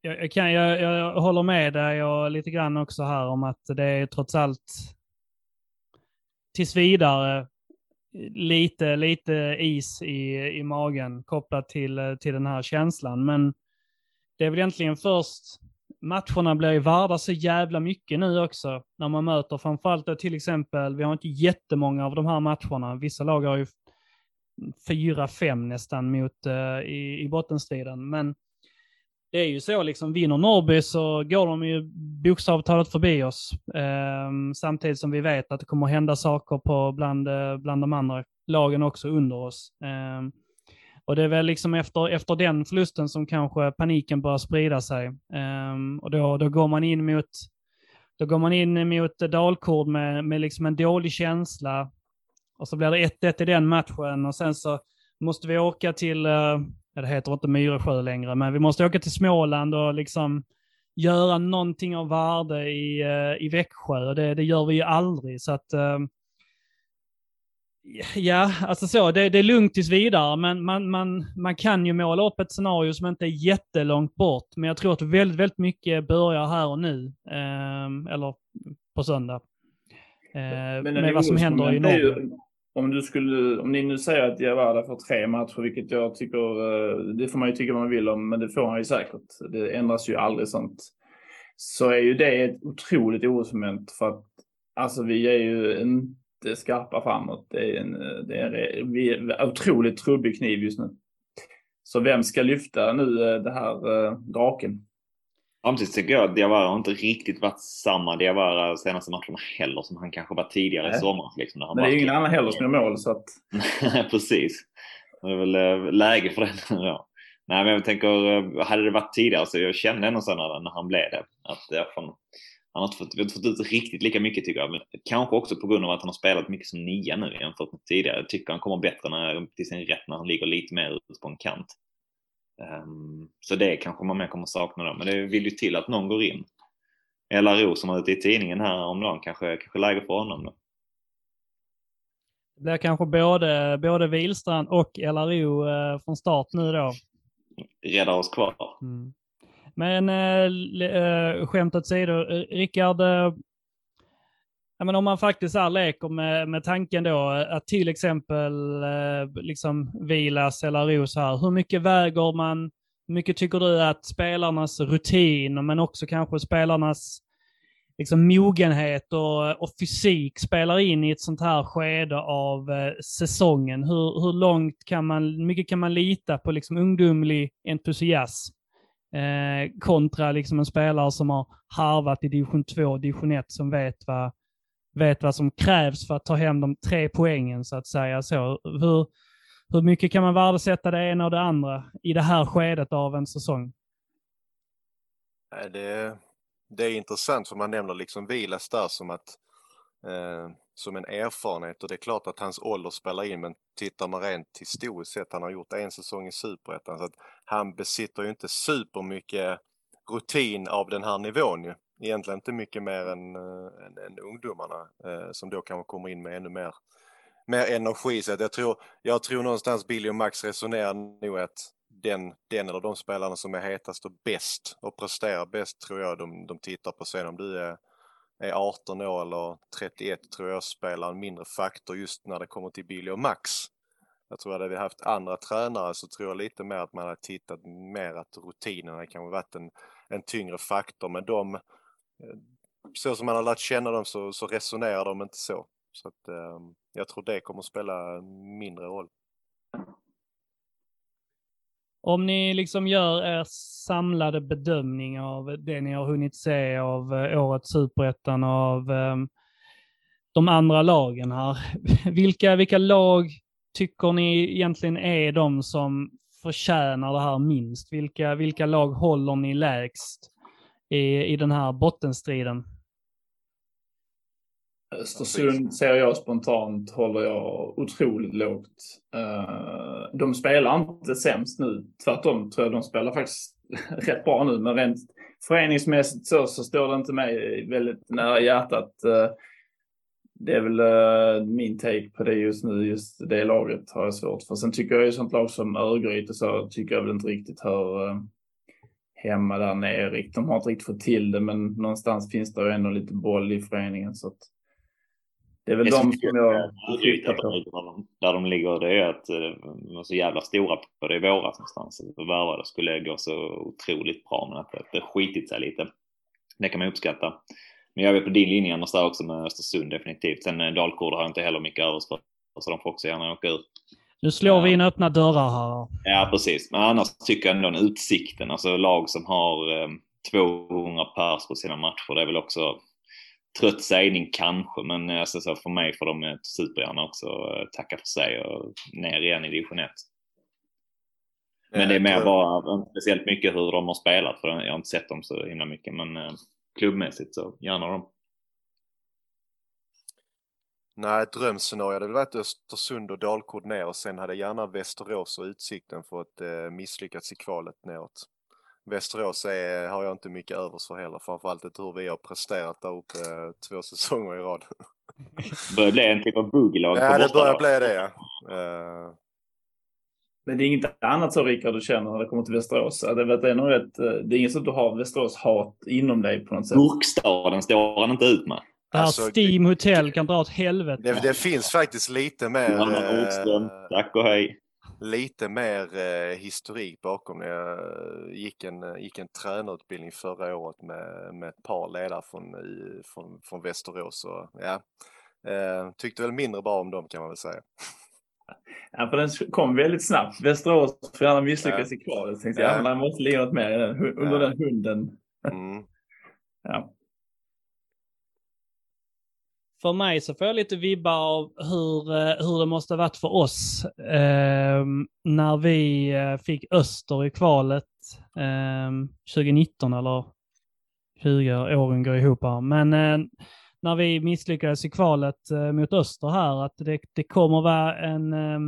jag, jag, kan, jag, jag håller med dig och lite grann också här om att det är trots allt tills vidare lite, lite is i, i magen kopplat till, eh, till den här känslan. Men det är väl egentligen först, matcherna blir ju värda så jävla mycket nu också, när man möter framförallt då till exempel, vi har inte jättemånga av de här matcherna. Vissa lag har ju 4-5 nästan mot, uh, i, i bottenstriden. Men det är ju så, liksom, vinner Norrby så går de ju bokstavligt talat förbi oss. Eh, samtidigt som vi vet att det kommer hända saker på bland, eh, bland de andra lagen också under oss. Eh, och det är väl liksom efter, efter den förlusten som kanske paniken börjar sprida sig. Eh, och då, då går man in mot då går man in mot Dalkurd med, med liksom en dålig känsla. Och så blir det 1-1 i den matchen och sen så måste vi åka till, eh, uh, det heter inte Myresjö längre, men vi måste åka till Småland och liksom göra någonting av värde i, uh, i Växjö. Och det, det gör vi ju aldrig. Så att, uh, Ja, alltså så, det, det, är lugnt tills vidare, men man, man, man kan ju måla upp ett scenario som inte är jättelångt bort. Men jag tror att väldigt, väldigt mycket börjar här och nu, eh, eller på söndag. Eh, med vad som händer i norr. Om, du skulle, om ni nu säger att Diawara får tre matcher, vilket jag tycker, eh, det får man ju tycka vad man vill om, men det får han ju säkert. Det ändras ju aldrig sånt. Så är ju det ett otroligt orosmoment för att alltså vi är ju inte skarpa framåt. Det är en, det är en otroligt trubbig kniv just nu. Så vem ska lyfta nu eh, det här eh, draken? Samtidigt tycker jag att Diawara inte riktigt varit samma Diawara senaste matcherna heller som han kanske var tidigare Nej. i somras. Liksom, Men det är ju ingen annan heller som gör mål så att... Precis. Det är väl äh, läge för det nu då. Nej men jag tänker, hade det varit tidigare så jag kände ändå så när, när han blev det. Att från, han har inte fått, inte fått ut riktigt lika mycket tycker jag. Men kanske också på grund av att han har spelat mycket som nia nu jämfört med tidigare. Jag tycker han kommer bättre när, till sin rätt när han ligger lite mer ut på en kant. Um, så det kanske man mer kommer sakna då. Men det vill ju till att någon går in. LRO som har ute i tidningen här om dagen kanske, kanske läge för honom då. Det blir kanske både, både Wilstrand och LRO eh, från start nu då. Räddar oss kvar. Mm. Men äh, skämt åsido, Rickard, Ja, men om man faktiskt är leker med, med tanken då att till exempel eh, liksom Vilas eller Ros här, hur mycket väger man, hur mycket tycker du att spelarnas rutin, men också kanske spelarnas liksom mogenhet och, och fysik spelar in i ett sånt här skede av eh, säsongen? Hur, hur långt kan man, mycket kan man lita på liksom ungdomlig entusiasm? Eh, kontra liksom en spelare som har harvat i division 2 och division 1 som vet vad, vet vad som krävs för att ta hem de tre poängen så att säga. Så, hur, hur mycket kan man värdesätta det ena och det andra i det här skedet av en säsong? Det, det är intressant för man nämner liksom Vilas där som att eh, som en erfarenhet och det är klart att hans ålder spelar in men tittar man rent historiskt sett, han har gjort en säsong i Superettan så att han besitter ju inte supermycket rutin av den här nivån ju. Egentligen inte mycket mer än, äh, än, än ungdomarna äh, som då kanske kommer in med ännu mer, mer energi. Så att jag, tror, jag tror någonstans Billy och Max resonerar nog att den, den eller de spelarna som är hetast och bäst och presterar bäst tror jag de, de tittar på sen om du är är 18 år eller 31 tror jag spelar en mindre faktor just när det kommer till Billy och Max. Jag tror att hade vi haft andra tränare så tror jag lite mer att man hade tittat mer att rutinerna kanske varit en, en tyngre faktor men de, så som man har lärt känna dem så, så resonerar de inte så. Så att, eh, jag tror det kommer att spela mindre roll. Om ni liksom gör er samlade bedömning av det ni har hunnit se av eh, årets superettan av ehm, de andra lagen här. Vilka, vilka lag tycker ni egentligen är de som förtjänar det här minst? Vilka, vilka lag håller ni lägst i, i den här bottenstriden? Östersund ser jag spontant håller jag otroligt lågt. Eh, de spelar inte sämst nu. Tvärtom tror jag de spelar faktiskt rätt bra nu. Men rent föreningsmässigt så, så står det inte mig väldigt nära hjärtat. Eh, det är väl eh, min take på det just nu. Just det laget har jag svårt för. Sen tycker jag ju sånt lag som Örgryte så tycker jag väl inte riktigt hör hemma där nere. De har inte riktigt fått till det men någonstans finns det ju ändå lite boll i föreningen. Så att det är väl det de som jag tittar på. Där de ligger, det är att de är så jävla stora på det i våras någonstans. Värvade skulle gå så otroligt bra, men att det skitit sig lite. Det kan man uppskatta. Men jag är på din linje annars där också med Östersund definitivt. Sen eh, Dalkurd har jag inte heller mycket över för, så de får också gärna åka ur. Nu slår vi in öppna dörrar här. Ja, precis. Men annars tycker jag ändå en utsikten, alltså lag som har eh, 200 pers på sina matcher, det är väl också trött sägning kanske, men eh, alltså, så för mig får de eh, supergärna också eh, tacka för sig och ner igen i division 1. Men det är mer bara, inte speciellt mycket hur de har spelat, för jag har inte sett dem så himla mycket, men eh, klubbmässigt så gärna dem. Nej, ett drömscenario hade väl varit Östersund och Dalkurd ner och sen hade gärna Västerås och Utsikten fått eh, misslyckats i kvalet neråt. Västerås är, har jag inte mycket övers för heller, framförallt inte hur vi har presterat där uppe eh, två säsonger i rad. Det börjar bli en typ av buggelag Ja, det börjar bli det ja. Eh, Men det är inget annat så Rickard du känner när det kommer till Västerås? Det, är eh, det är inget så att du har Västerås-hat inom dig på något sätt? Burkstaden står han inte ut med. Det här Alltså, Steam Hotel kan dra åt helvete. det, det finns faktiskt lite mer, eh, tack och hej. lite mer eh, historik bakom det. Jag gick en, gick en tränarutbildning förra året med, med ett par ledare från, i, från, från Västerås. Och, ja, eh, tyckte väl mindre bra om dem kan man väl säga. Ja, för den kom väldigt snabbt. Västerås får gärna misslyckas i kvalet. Tänkte jag, Ja. det måste ligga något mer under Ja. den hunden. Mm. Ja. För mig så får jag lite vibbar av hur, eh, hur det måste ha varit för oss eh, när vi eh, fick Öster i kvalet eh, 2019 eller 20 åren går ihop här. Men eh, när vi misslyckades i kvalet eh, mot Öster här, att det, det kommer vara en, eh,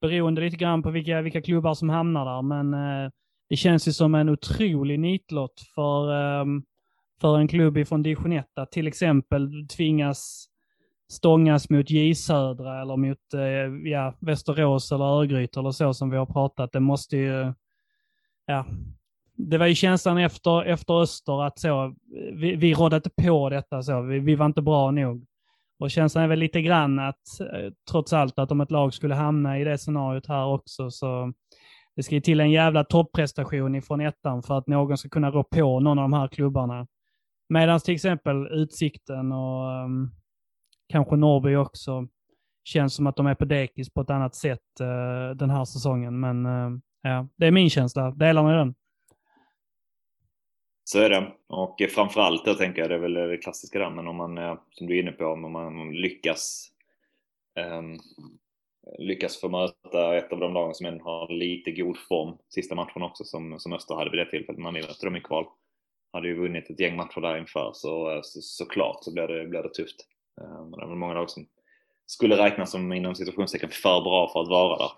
beroende lite grann på vilka, vilka klubbar som hamnar där, men eh, det känns ju som en otrolig nitlott för eh, för en klubb ifrån division 1 att till exempel tvingas stångas mot J Södra eller mot eh, ja, Västerås eller Örgryte eller så som vi har pratat. Det måste ju, ja, det var ju känslan efter, efter Öster att så, vi, vi rådde inte på detta så, vi, vi var inte bra nog. Och känslan är väl lite grann att, eh, trots allt, att om ett lag skulle hamna i det scenariot här också så det ska ju till en jävla topprestation ifrån ettan för att någon ska kunna rå på någon av de här klubbarna. Medan till exempel Utsikten och um, kanske Norrby också känns som att de är på dekis på ett annat sätt uh, den här säsongen. Men uh, ja, det är min känsla. Delar ni den? Så är det. Och framförallt jag tänker jag det är väl det klassiska där, men om man, som du är inne på, om man lyckas um, lyckas få möta ett av de lagen som ändå har lite god form sista matchen också som, som Öster hade vid det tillfället när vi mötte dem i kval. Hade ju vunnit ett gäng matcher där inför så, eh, så såklart så blir det, blir det tufft. Eh, Men det väl många lag som skulle räknas som inom situationstecken för bra för att vara där.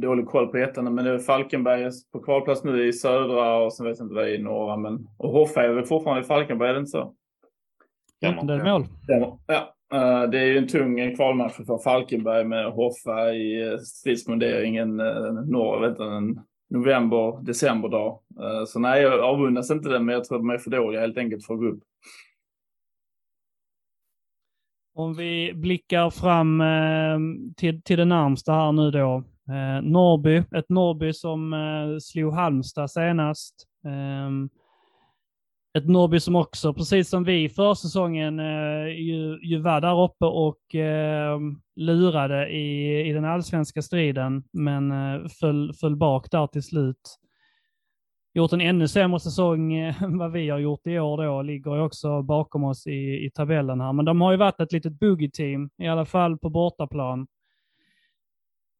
Dålig koll på ettan, men det är Falkenberg på kvalplats nu i södra och sen vet jag inte vad det är i norra. Men, och Hoffa är väl fortfarande i Falkenberg, är det inte så? Stämmer. Det är ett mål. Stämmer. Ja. eh, Det är ju en tung kvalmatch för Falkenberg med Hoffa i stridsmunderingen norr, vet du, november, decemberdag. dag. Så nej, jag avundas inte den, men jag tror att de är för dåliga helt enkelt för att gå upp. Om vi blickar fram eh, till, till det närmsta här nu då. Eh, Norrby, ett Norrby som slog Halmstad senast. Ett Norrby som också, precis som vi för säsongen, eh, ju, ju var där uppe och eh, lurade i, i den allsvenska striden, men eh, föll, föll bak där till slut. Gjort en ännu sämre säsong eh, än vad vi har gjort i år då, ligger ju också bakom oss i, i tabellen här. Men de har ju varit ett litet boogie-team, i alla fall på bortaplan.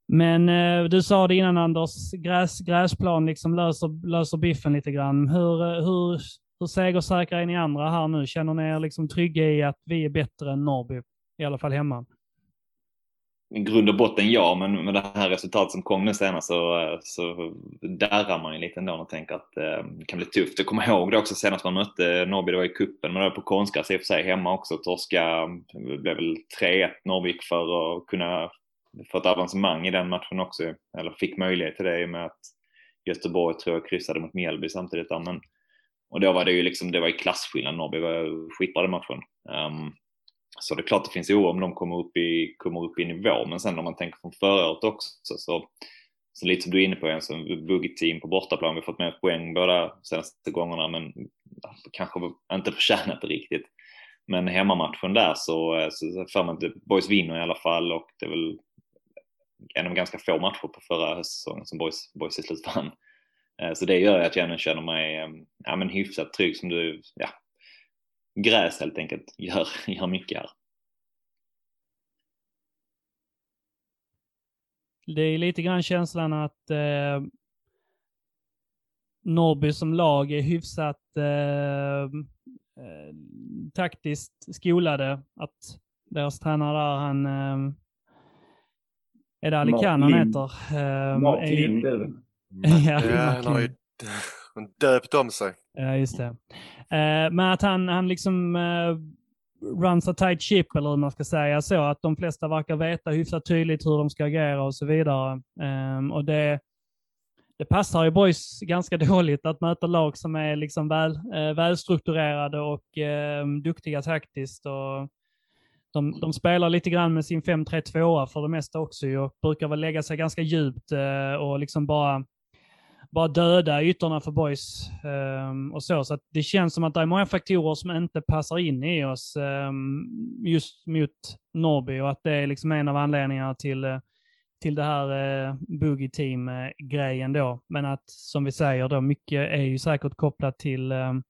Men eh, du sa det innan Anders, gräs, gräsplan liksom löser, löser biffen lite grann. Hur, eh, hur, hur segersäkra är ni andra här nu? Känner ni er liksom trygga i att vi är bättre än Norrby? I alla fall hemma. I grund och botten ja, men med det här resultatet som kom nu senast så, så darrar man ju lite ändå och tänker att eh, det kan bli tufft. Jag kommer ihåg det också senast man mötte Norrby, det var i kuppen men det var på konstgräs i och för sig hemma också. Torska, det blev väl 3-1 Norrvik för att kunna få ett avancemang i den matchen också. Eller fick möjlighet till det i och med att Göteborg tror jag kryssade mot Mjällby samtidigt där. Men, och då var det ju liksom, det var ju klasskillnad. Norrby var skitbra den matchen. Um, så det är klart det finns oro om de kommer upp i, kommer upp i nivå, men sen om man tänker från förra året också så, så lite som du är inne på, en sån team på bortaplan, vi har fått med poäng båda senaste gångerna, men kanske inte förtjänat det riktigt. Men hemmamatchen där så, så för man att Boys vinner i alla fall och det är väl en av ganska få matcher på förra höstsäsongen som Boys, Boys till slut vann. Så det gör att jag känner mig ja, men hyfsat trygg som du, ja, gräs helt enkelt gör, gör mycket här. Det är lite grann känslan att eh, Norrby som lag är hyfsat eh, eh, taktiskt skolade. Att deras tränare där, han... Eh, är det Ali Khan han heter? Eh, Mark Lind ja, han har ju döpt om sig. Ja, just det. Eh, men att han, han liksom eh, runs a tight ship, eller hur man ska säga så, att de flesta verkar veta hyfsat tydligt hur de ska agera och så vidare. Um, och det, det passar ju boys ganska dåligt att möta lag som är liksom väl, eh, välstrukturerade och eh, duktiga taktiskt. Och de, de, spelar lite grann med sin 5-3-2 för det mesta också och brukar väl lägga sig ganska djupt och liksom bara bara döda ytorna för boys um, och så. Så det känns som att det är många faktorer som inte passar in i oss um, just mot Norby och att det är liksom en av anledningarna till, eh, till det här eh, uh, Boogie Team-grejen då. Men att som vi säger då, mycket är ju säkert kopplat till, um,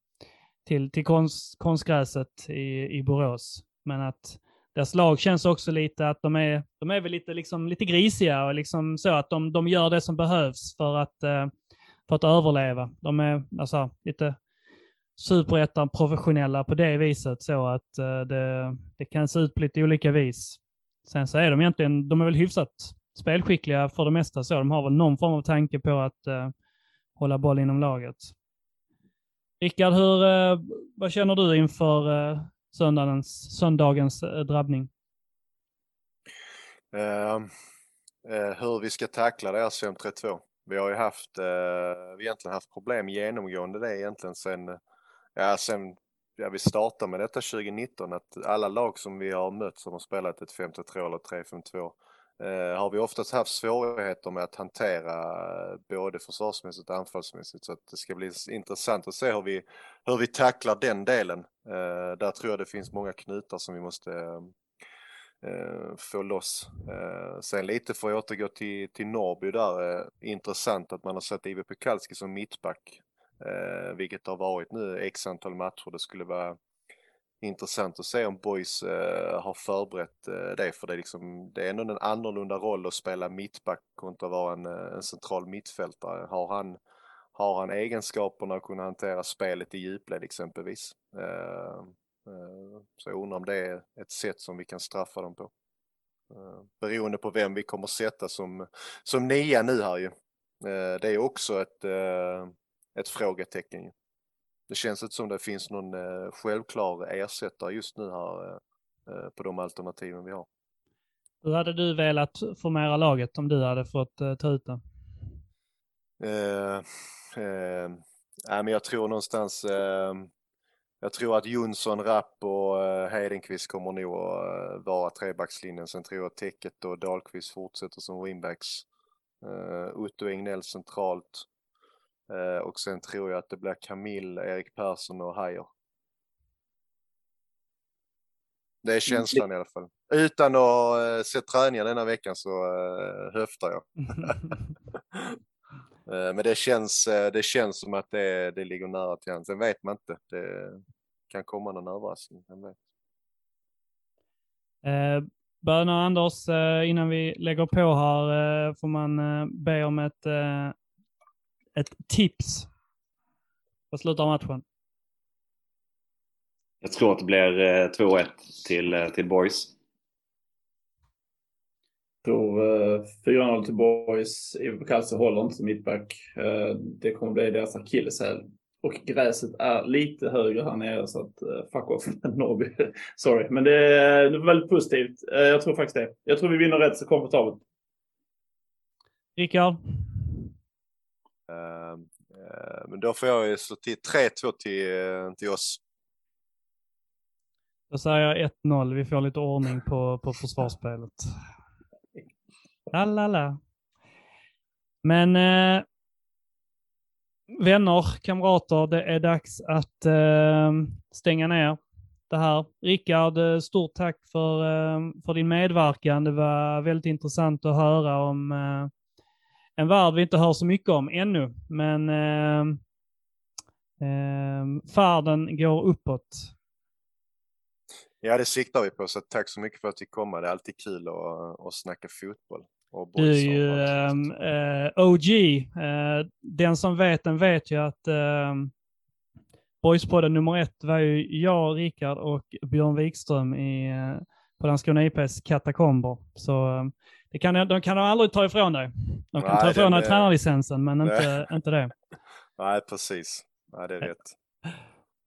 till, till konst, konstgräset i, i Borås. Men att deras lag känns också lite att de är, de är väl lite, liksom, lite grisiga och liksom så att de, de gör det som behövs för att uh, för att överleva. De är alltså, lite superettan professionella på det viset så att eh, det, det kan se ut på lite olika vis. Sen så är de egentligen, de är väl hyfsat spelskickliga för det mesta så. De har väl någon form av tanke på att eh, hålla boll inom laget. Rickard, hur, eh, vad känner du inför eh, söndagens, söndagens eh, drabbning? Ehm, eh, hur vi ska tackla deras 5-3-2. Vi har ju haft, eh, vi egentligen haft problem genomgående det egentligen sen, ja sen ja, vi startade med detta 2019 att alla lag som vi har mött som har spelat ett 5-3 eller 3-5-2 eh, har vi oftast haft svårigheter med att hantera eh, både försvarsmässigt och anfallsmässigt så att det ska bli intressant att se hur vi, hur vi tacklar den delen. Eh, där tror jag det finns många knutar som vi måste eh, Eh, få loss. Eh, sen lite för att återgå till, till Norrby där, eh, intressant att man har sett Ive Pekalski som mittback, eh, vilket har varit nu x antal matcher. Det skulle vara intressant att se om Boys eh, har förberett eh, det, för det är, liksom, det är ändå en annorlunda roll att spela mittback kontra att vara en, eh, en central mittfältare. Har han, har han egenskaperna att kunna hantera spelet i djupled exempelvis? Eh, Eh, så jag undrar om det är ett sätt som vi kan straffa dem på. Eh, beroende på vem vi kommer sätta som, som nia nu här ju. Eh, det är också ett, ett frågetecken. Det känns inte som det finns någon självklar ersättare just nu här på de alternativen vi har. Hur hade du velat formera laget om du hade fått ta ut det? Eh, eh, men jag tror någonstans eh, jag tror att Jonsson, Rapp och eh, Heidenqvist kommer nog att eh, vara trebackslinjen. Sen tror jag att Täcket och Dahlqvist fortsätter som wingbacks. Uh, Otto Egnell centralt. Uh, och sen tror jag att det blir Camille, Erik Persson och Hajer. Det är känslan i alla fall. Utan att uh, se träningen denna veckan så uh, höftar jag. Men det känns, det känns som att det, det ligger nära till hands. Sen vet man inte. Det kan komma någon överraskning. Vem vet. Eh, Böna Anders, eh, innan vi lägger på här eh, får man eh, be om ett, eh, ett tips på slutet av matchen. Jag tror att det blir 2-1 eh, till, eh, till Boys tror eh, 4-0 till Boys. Ivo Pekalse håller inte som mittback. Eh, det kommer bli deras akilleshäl. Och gräset är lite högre här nere så att uh, fuck off Norrby. Sorry, men det är, det är väldigt positivt. Uh, jag tror faktiskt det. Jag tror vi vinner rätt så komfortabelt. Rickard? Uh, men då får jag ju slå till 3-2 till, till oss. Då säger jag 1-0. Vi får lite ordning på, på försvarsspelet. La, la, la. Men eh, vänner, kamrater, det är dags att eh, stänga ner. det här. Rickard, eh, stort tack för, eh, för din medverkan. Det var väldigt intressant att höra om eh, en värld vi inte hör så mycket om ännu, men eh, eh, färden går uppåt. Ja, det siktar vi på, så tack så mycket för att vi kom. Det är alltid kul att, att snacka fotboll. Du är ju eh, OG. Eh, den som vet den vet ju att um, Boyspodden nummer ett var ju jag, Rickard och Björn Wikström i, eh, på Landskrona IPs katakomber. Så ehm, det kan, de kan de aldrig ta ifrån dig. De kan Nej, ta ifrån dig tränarlicensen, men inte, inte det. Nej, precis. Nej, det är rätt.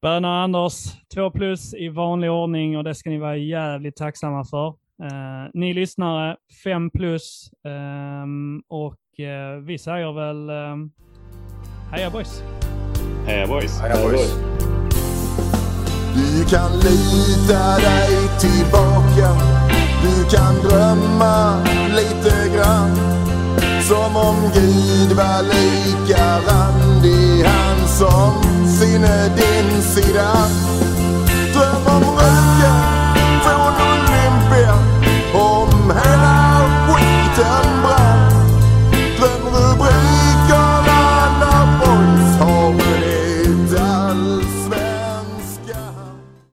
Böna Anders, två plus i vanlig ordning och det ska ni vara jävligt tacksamma för. Eh, ni lyssnare, fem plus. ehm, och eh, vi säger väl um, heja boys! Heja boys! Heja boys! Du kan lita dig tillbaka Du kan drömma lite grann Som om Gud var lika randig Han som sinne din sida Dröm om tembrado.